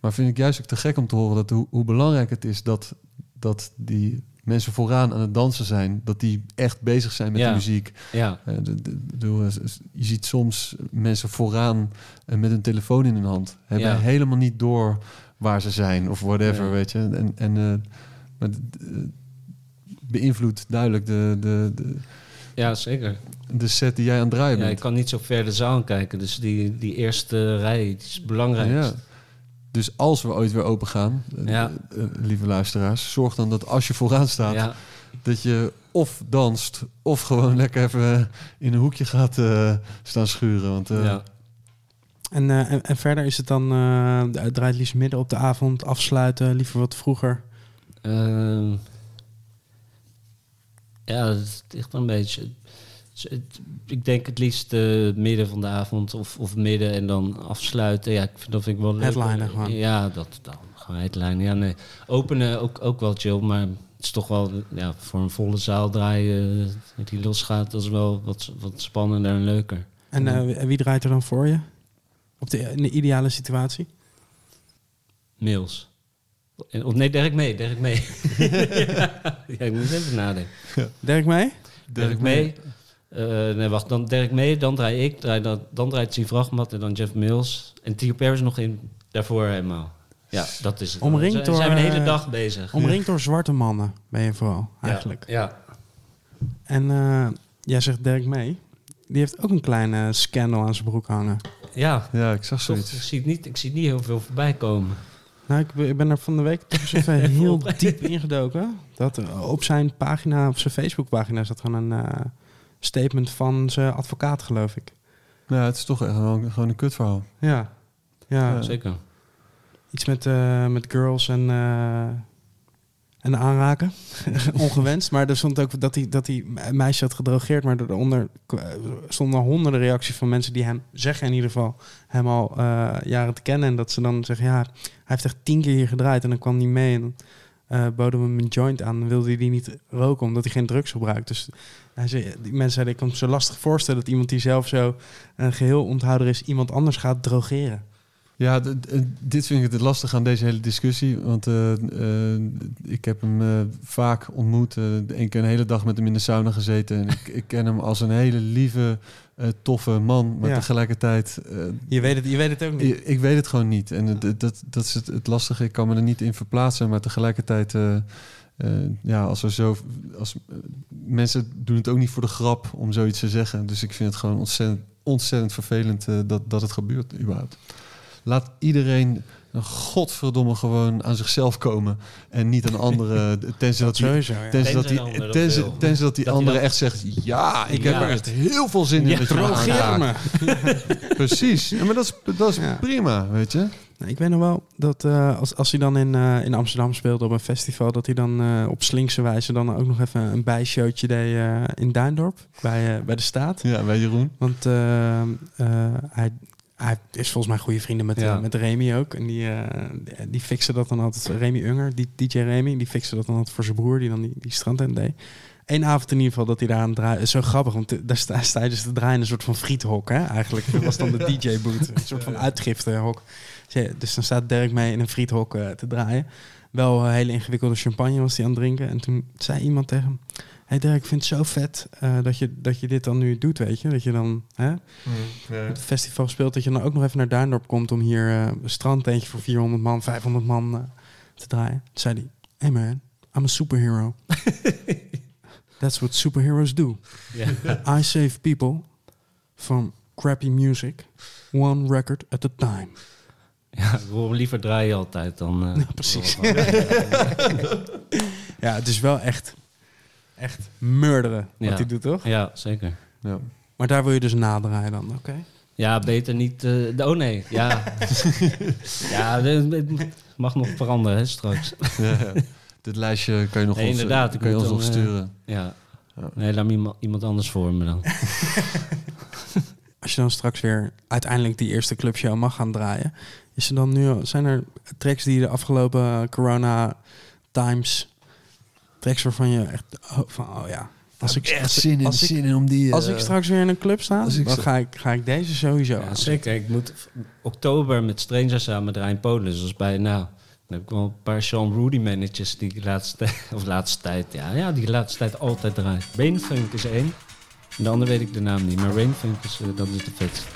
Maar vind ik juist ook te gek om te horen dat hoe, hoe belangrijk het is dat, dat die mensen vooraan aan het dansen zijn. Dat die echt bezig zijn met Ja. de muziek. ja, Eh, de- eh, je ziet soms mensen vooraan eh, met een telefoon in hun hand. Hebben Ja. helemaal niet door waar ze zijn of whatever, weet je. En, en eh, maar beïnvloedt duidelijk de, de, de, ja, zeker. de set die jij aan het draaien Ja, ik bent. kan niet zo ver de zaal kijken. Dus die, die eerste rij is belangrijk. Dus als we ooit weer open gaan, eh, Ja. eh, lieve luisteraars, zorg dan dat als je vooraan staat, Ja, dat je of danst of gewoon lekker even in een hoekje gaat eh, staan schuren. Want eh, ja. En, eh, en, en verder is het dan, eh draait liefst midden op de avond, afsluiten, liever wat vroeger. Ehm, ja, het ligt een beetje. Het- Ik denk het liefst eh, midden van de avond of, of midden en dan afsluiten. Ja, ik vind, dat vind ik wel leuk. Headlinen gewoon. Ja, dat dan. Gewoon headlinen. Ja, nee. Openen ook, ook wel chill, maar het is toch wel ja, voor een volle zaal draaien eh, die losgaat. Dat is wel wat, wat spannender en leuker. En eh, wie- draait er dan voor je? Op de, in de ideale situatie? Mails. En- Of nee, Dirk mee, Dirk mee. ja, ik moet even nadenken. Dirk mee? Dirk mee. Eh, nee, wacht, dan Dirk mee, dan draai ik, draai dan, dan draait Steve Vrachtmat en dan Jeff Mills. En Tio Per is nog in daarvoor helemaal. Ja, dat is het. Omringd Dan door, zijn we een hele eh, dag bezig. Omringd door zwarte mannen ben je vooral, eigenlijk. Ja. En eh, jij zegt Dirk mee. Die heeft ook een kleine scandal aan zijn broek hangen. Ja, ja, ik zag toch, ik zoiets. zie, niet, ik zie niet heel veel voorbij komen. Nou, ik, ben- ik ben er van de week toch eens even heel diep ingedoken. Dat er op zijn pagina, op zijn Facebookpagina, zat gewoon een eh, statement van zijn advocaat, geloof ik. Nou, het is toch echt gewoon, gewoon een kutverhaal. Ja, ja. Ja. Zeker. iets met, eh, met girls en, eh, en aanraken. Ongewenst. Maar er stond ook dat hij, dat hij een meisje had gedrogeerd. Maar daaronder k- eh, stonden honderden reacties van mensen die hem zeggen in ieder geval hem al eh, jaren te kennen. En dat ze dan zeggen, ja, hij heeft echt tien keer hier gedraaid en dan kwam hij mee. En dan eh boden we hem een joint aan. Dan wilde hij die niet roken omdat hij geen drugs gebruikt. Dus hij zei, die mensen zeiden, ik kan me zo lastig voorstellen dat iemand die zelf zo een geheel onthouder is, iemand anders gaat drogeren. Ja, d- dit vind ik het lastig aan deze hele discussie. Want eh, eh, ik heb hem eh, vaak ontmoet. eh Eén keer een hele dag met hem in de sauna gezeten. En ik, ik ken hem als een hele lieve, eh, toffe man. Maar Ja. tegelijkertijd... eh, Je weet het, je weet het ook niet. ik, ik weet het gewoon niet. En dat, dat is het, het lastige. Ik kan me er niet in verplaatsen. Maar tegelijkertijd... eh, ja, als er zo... Als, eh, mensen doen het ook niet voor de grap om zoiets te zeggen. Dus ik vind het gewoon ontzettend, ontzettend vervelend eh, dat, dat het gebeurt überhaupt. Laat iedereen een godverdomme gewoon aan zichzelf komen. En niet aan anderen. Tenzij dat, die, Sowieso, ja. tenzij dat die, dat tenzij, dat die Dat andere dat- echt zegt... Ja, ik heb er echt heel veel zin in. Ja, dat je me Drogeer aanraakt." me. Precies. Ja, maar dat is, dat is Ja. prima, weet je. Nou, ik weet nog wel dat eh, als, als hij dan in, eh, in Amsterdam speelde op een festival, dat hij dan eh, op slinkse wijze dan ook nog even een bijshowtje deed in Duindorp bij, bij de staat. Ja, bij Jeroen. Want hij, hij is volgens mij goede vrienden met, Ja. met Remy ook. En die, die, fixen dat dan altijd. Remy Unger, die DJ Remy, die fixen dat dan altijd voor zijn broer, die dan die, die strandtent deed. Eén avond in ieder geval dat hij daar aan is zo grappig, want daar sta, sta je dus te draaien een soort van friethok, hè? Eigenlijk dat was dan de DJ-boot. Een soort van uitgiftehok. Dus Dus dan staat Dirk mee in een friethok eh, te draaien. Wel een hele ingewikkelde champagne was hij aan het drinken. En toen zei iemand tegen hem... hey Dirk, ik vind het zo vet eh, dat, je, dat je dit dan nu doet, weet je? Dat je dan hè, op het festival speelt, dat je dan ook nog even naar Duindorp komt... om hier eh, een strandteentje voor 400 man, 500 man eh, te draaien. Toen zei hij... Hey man, I'm a superhero. That's what superheroes do. Ja. I save people from crappy music, one record at a time. Ja, liever draaien altijd dan... eh, Ja, precies. Ja, het is wel echt, echt murderen wat Ja. hij doet, toch? Ja, zeker. Ja. Maar daar wil je dus nadraaien dan, oké? Ja, beter niet... eh, de- oh nee, ja. ja, het mag nog veranderen hè, straks. Ja. Dit lijstje kan je nog Nee, ons, inderdaad, ik kan je moet ons nog dan, eh, sturen. Ja. Ja. Nee, laat me iemand, iemand anders voor me dan. Als je dan straks weer uiteindelijk die eerste clubshow mag gaan draaien, is er dan nu, zijn er tracks die de afgelopen corona times, tracks waarvan je echt, oh, van, oh ja, als ik, echt zin in, als ik, zin in om die... als eh, ik straks weer in een club sta, dan ga ik, ga ik deze sowieso Ja, zeker. Ik moet oktober met Stranger samen draaien in Polen. Dus bij, nou, dan heb ik wel een paar Sean Rudy managers die de laatste, of laatste tijd, ja, ja, die de laatste tijd altijd draaien. Rainfunk is één. En de andere weet ik de naam niet, maar Rainfunk is, eh, dat is de vetste.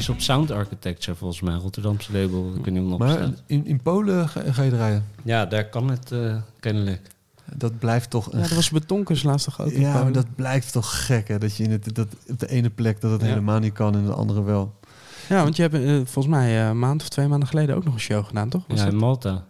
Die is op Sound Architecture, volgens mij, Rotterdamse label. Ik weet niet Maar in, in Polen ga, ga je draaien. Ja, daar kan het eh, kennelijk. Dat blijft toch... Een, Ja, dat was Betonkers laatst toch ook ja, maar dat blijft toch gek, hè? Dat je in het, dat, op de ene plek dat het Ja. helemaal niet kan en de andere wel. Ja, want je hebt eh, volgens mij eh, een maand of twee maanden geleden ook nog een show gedaan, toch? Was Ja, in Malta.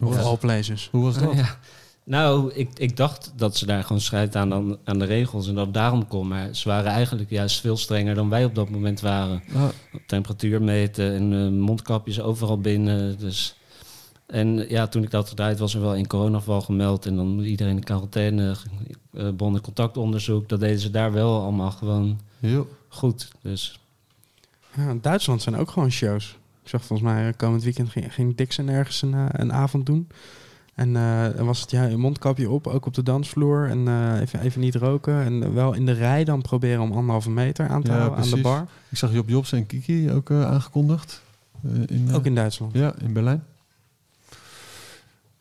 Of Ja. All Places. Hoe was dat? Ja. Nou, ik, ik dacht dat ze daar gewoon strijd aan, aan, aan de regels en dat het daarom kon. Maar ze waren eigenlijk juist veel strenger dan wij op dat moment waren. Ah, Temperatuur meten en eh, mondkapjes overal binnen. Dus. En ja, toen ik dat gedraaid was er wel een coronaval gemeld. En dan moet iedereen in quarantaine, uh, bonden contactonderzoek. Dat deden ze daar wel allemaal gewoon heel. goed. Dus Ja, in Duitsland zijn ook gewoon shows. Ik zag volgens mij eh, komend weekend ging, ging Dixon ergens een, een avond doen. En eh, dan was het ja, een mondkapje op, ook op de dansvloer. En eh, even, even niet roken. En wel in de rij dan proberen om anderhalve meter aan te Ja, houden aan de bar. Ik zag Job Jobs en Kiki ook eh, aangekondigd. Eh, in, Ook in Duitsland. Ja, in Berlijn.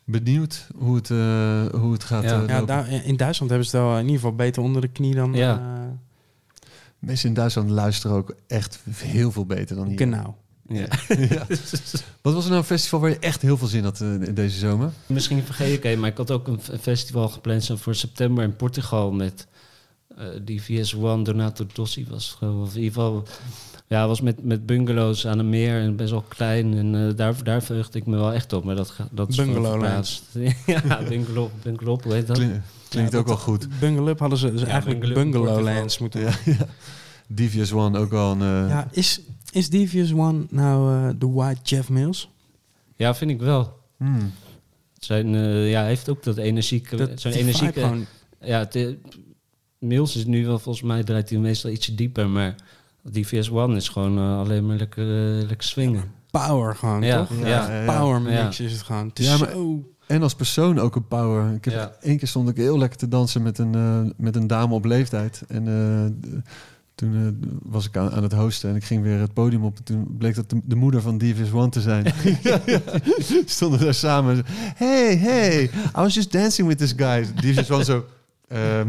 Benieuwd hoe het, eh, hoe het gaat Ja. Ja, daar, in Duitsland hebben ze het wel in ieder geval beter onder de knie dan Ja. eh, Mensen in Duitsland luisteren ook echt heel veel beter dan hier. genau. ja. Ja. Wat was er nou een festival waar je echt heel veel zin had eh, in deze zomer? Misschien vergeet ik een, maar ik had ook een festival gepland zo voor september in Portugal met eh, die VS1 Donato Dossi was. Of in ieder geval, ja, was met, met bungalows aan een meer en best wel klein. En eh, daar, daar verheugde ik me wel echt op. Maar dat, dat is verplaatst. ja, bungalow, bungalow, hoe heet dat? Klink- klinkt Ja, ook wel goed. Bungalow hadden ze dus Ja, eigenlijk Bungalowlands moeten Ja, ja. Devious One ook wel een... Ja, is, is Devious One nou eh, de White Jeff Mills? Ja, vind ik wel. hmm. Zijn, eh, ja, hij heeft ook dat energieke... Dat, zo'n energieke gewoon- Ja, eh, Mills is nu wel, volgens mij draait hij meestal ietsje dieper, maar die VS1 is gewoon eh, alleen maar lekker, lekker swingen. power gewoon, Ja, toch? ja, ja, ja. Power Ja. mix is het gewoon. Het is Ja, maar- zo... En als persoon ook een power. Ik heb Ja. één keer stond ik heel lekker te dansen met een, eh, met een dame op leeftijd. En eh, toen eh, was ik aan, aan het hosten en ik ging weer het podium op. En toen bleek dat de, de moeder van Devious One te zijn. ja, ja. Stonden daar samen. Hey, hey, I was just dancing with this guy. Devious One zo... ehm,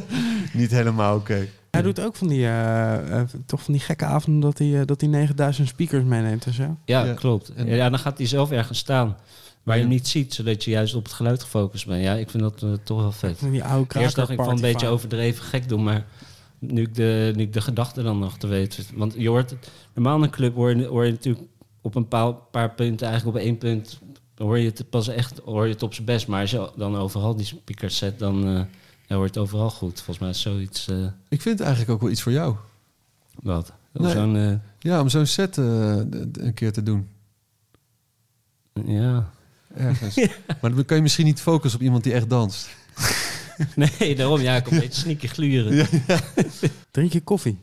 niet helemaal oké. Hij doet ook van die, eh, eh, toch van die gekke avonden dat hij, dat hij 9000 speakers meeneemt en zo. Ja, Ja. klopt. En- ja, dan gaat hij zelf ergens staan waar je hem niet ziet, zodat je juist op het geluid gefocust bent. Ja, ik vind dat toch wel vet. Die oude Eerst dacht ik van een beetje over. overdreven gek doen, maar nu ik de, nu ik de gedachte dan nog te weten. Want je hoort, het- normaal in een club hoor je, hoor je natuurlijk op een paar, paar punten, eigenlijk op één punt, hoor je het pas echt hoor je het op zijn best. Maar als je dan overal die speakers zet, dan eh, ja, hoor je het overal goed. Volgens mij is zoiets, eh, Ik vind het eigenlijk ook wel iets voor jou. wat? Nee. Zo'n, eh, Ja, om zo'n set een keer te doen. ja. Ergens. Maar dan kan je misschien niet focussen op iemand die echt danst. Nee, daarom. Ja, ik kom een beetje sneaky gluren. Ja. Drink je koffie?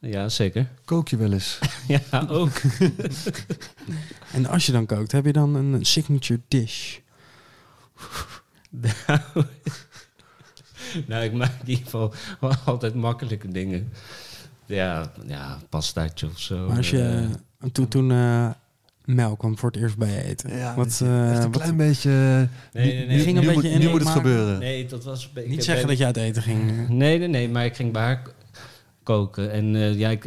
Ja, zeker. Kook je wel eens? Ja, ook. En als je dan kookt, heb je dan een signature dish? nou, ik maak in ieder geval wel altijd makkelijke dingen. Ja, ja pastaatje of zo. Maar als je, Eh, toen, toen eh, Mel kwam voor het eerst bij je eten. Ja, wat, eh, Echt een wat- klein beetje... Nee, nee, nee. Nu, Ging een nu beetje moet, in nu moet het gebeuren. nee, dat was... ik niet zeggen dat je uit eten ging. Nee, nee, nee, maar ik ging bij haar koken. En eh, ja, ik,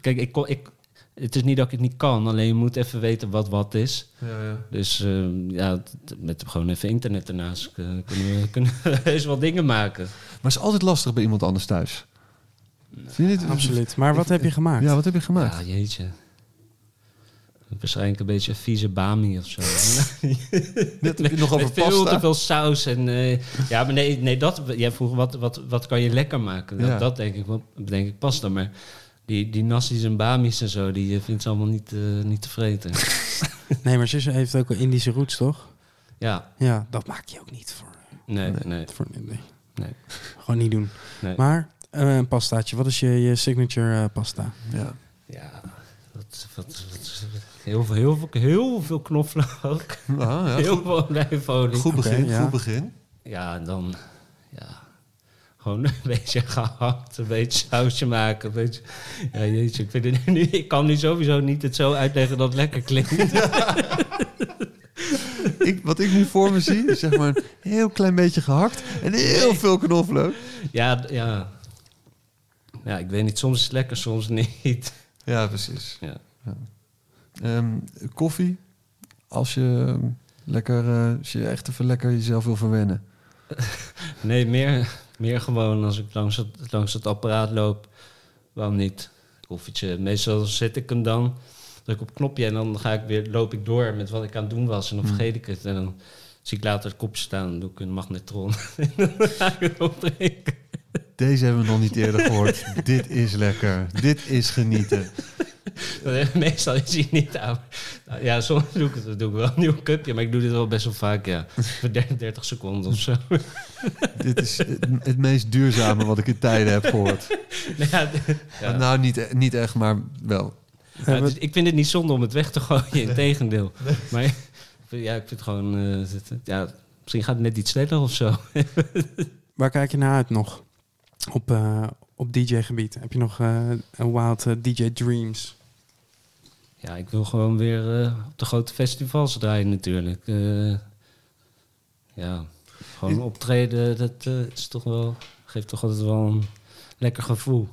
kijk, ik, kon- ik, het is niet dat ik het niet kan, alleen je moet even weten wat wat is. Ja, ja. Dus eh, ja, met gewoon even internet ernaast eh, kunnen we, kunnen heus wel dingen maken. Maar het is altijd lastig bij iemand anders thuis. Vind je niet? Absoluut. Maar wat heb je gemaakt? Ja, wat heb je gemaakt? Ja, jeetje. Waarschijnlijk een beetje vieze bami of zo. Net je nog over Met veel pasta. te veel saus. En, eh, ja, maar nee, nee dat, jij vroeg wat, wat, wat kan je lekker maken? Dat, Ja. dat denk ik, denk ik pasta. Maar die, die nasi's en bamis en zo, die eh, vindt ze allemaal niet, eh, niet te vreten. Nee, maar zus heeft ook wel Indische roots, toch? ja, Ja, dat maak je ook niet voor... nee, nee. voor nee. Nee. Gewoon niet doen. Nee. Maar een pastaatje. Wat is je, je signature pasta? Ja. Ja, wat, heel, veel, heel, veel, heel veel knoflook. Ah, ja, heel goed, veel olijfolie. goed begin, ja. goed begin. Ja, en dan ja, gewoon een beetje gehakt, een beetje sausje maken. Een beetje, ja, jeetje, ik, vind het nu, ik kan nu sowieso niet het zo uitleggen dat het lekker klinkt. Ik, wat ik nu voor me zie, is zeg maar een heel klein beetje gehakt en heel veel knoflook. Ja, ja. Ja, ik weet niet, soms is het lekker, soms niet. Ja, precies. Ja. Ehm, koffie, als je ehm, lekker, eh, als je echt even lekker jezelf wil verwennen. Nee, meer, meer gewoon als ik langs het, langs het apparaat loop. Waarom niet? Koffietje. Meestal zet ik hem dan, druk op het knopje en dan ga ik weer, loop ik door met wat ik aan het doen was. En dan Hmm. vergeet ik het. En dan zie ik later het kopje staan, dan doe ik een magnetron. en dan ga ik het opdrinken. Deze hebben we nog niet eerder gehoord. Dit is lekker. Dit is genieten. Meestal is hij niet aan. Nou, ja, soms doe ik, het, doe ik wel een nieuw cupje, maar ik doe dit wel best wel vaak, ja. Voor 30 seconden of zo. Dit is het, het meest duurzame wat ik in tijden heb gehoord. Ja, ja. Nou, niet, niet echt, maar wel. Ja, het is- ik vind het niet zonde om het weg te gooien, in tegendeel. Maar ja, ik vind het gewoon... eh, ja, misschien gaat het net iets sneller of zo. Waar kijk je naar uit nog? Op, eh, op DJ-gebied. Heb je nog eh, een wild eh, DJ Dreams? Ja, ik wil gewoon weer eh, op de grote festivals draaien natuurlijk. Eh, ja, gewoon optreden, dat eh, is toch wel, geeft toch altijd wel een lekker gevoel.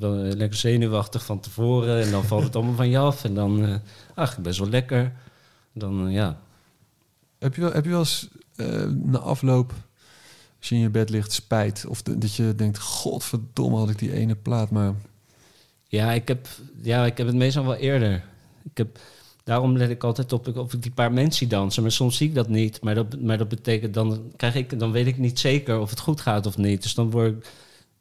Eh, lekker zenuwachtig van tevoren en dan valt het allemaal van je af. En dan, eh ach, best wel lekker. Dan, ja, Heb je wel, heb je wel eens eh, na afloop, als je in je bed ligt, spijt? Of de- dat je denkt, godverdomme had ik die ene plaat maar... Ja, ik heb, ja, ik heb het meestal wel eerder. Ik heb, daarom let ik altijd op of ik die paar mensen zie dansen. Maar soms zie ik dat niet. Maar dat, maar dat betekent dan, krijg ik, dan weet ik niet zeker of het goed gaat of niet. Dus dan word ik,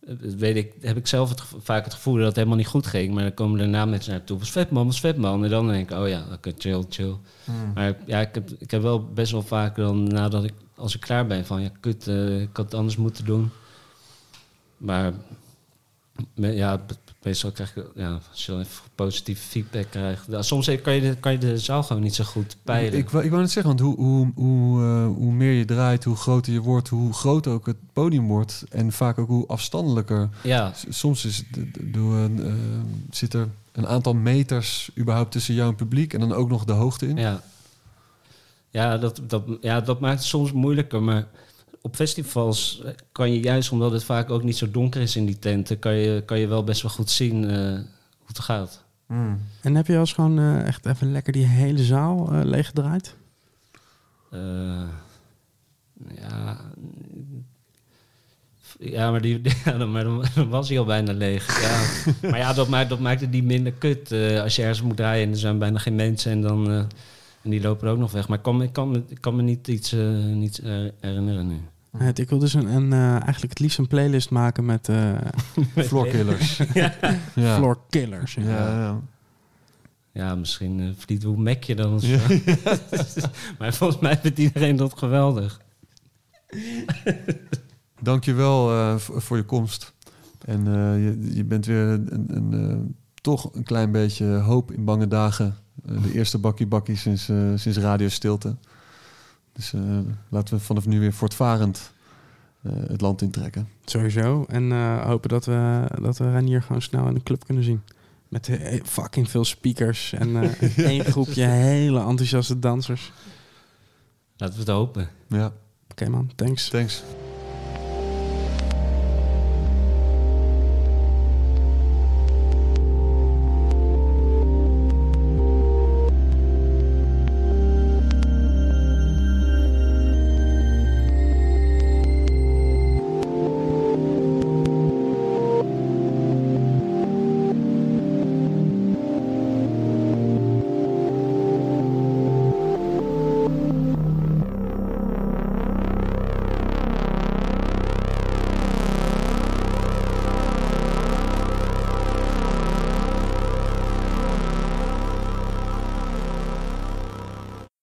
eh, weet ik, heb ik zelf het, vaak het gevoel dat het helemaal niet goed ging. Maar dan komen daarna mensen naartoe. Was vet man, was vet man. En dan denk ik, oh ja, oké, chill, chill. Maar ja, ik heb, ik heb wel best wel vaak dan nadat ik, als ik klaar ben, van ja, kut, eh, ik had het anders moeten doen. Maar me- ja, meestal krijg ik, ja, als je dan even positieve feedback krijgt. Ja, soms kan je, de, kan je de zaal gewoon niet zo goed peilen. Ik, wou- ik wou net zeggen, want hoe, hoe, hoe, eh, hoe meer je draait, hoe groter je wordt, hoe groter ook het podium wordt. En vaak ook hoe afstandelijker. ja, S- Soms is, door een, eh, zit er een aantal meters überhaupt tussen jou en het publiek. En dan ook nog de hoogte in. ja. Ja, dat, dat, ja, dat maakt het soms moeilijker. Maar op festivals kan je juist, omdat het vaak ook niet zo donker is in die tenten, kan je, kan je wel best wel goed zien eh, hoe het gaat. Mm. En heb je al eens gewoon eh, echt even lekker die hele zaal eh leeggedraaid? Eh, ja. Ja, maar, die, ja, dan, maar dan, dan was hij al bijna leeg. Ja. maar ja, dat maakt, dat maakt het niet minder kut. eh, als je ergens moet draaien en er zijn bijna geen mensen en dan... en die lopen ook nog weg. Maar ik kan, me- ik kan, ik kan me niet iets eh, niet, eh, herinneren nu. Het, ik wil dus een, een, eh, eigenlijk het liefst een playlist maken met eh Floorkillers. ja. Ja. floor killers. Ja, ja. Ja, misschien uh, Fleetwood Mac je dan. Ja. maar volgens mij vindt iedereen dat geweldig. Dankjewel eh v- voor je komst. En eh, je, je bent weer een, een, eh, toch een klein beetje hoop in bange dagen. Eh, de eerste bakkie bakkie sinds, eh, sinds Radio Stilte. Dus eh, laten we vanaf nu weer voortvarend eh, het land intrekken. Sowieso. En eh, hopen dat we, dat we Renier gewoon snel in de club kunnen zien. Met fucking veel speakers en eh, één groepje hele enthousiaste dansers. Laten we het hopen. Ja, Oké man, thanks. thanks.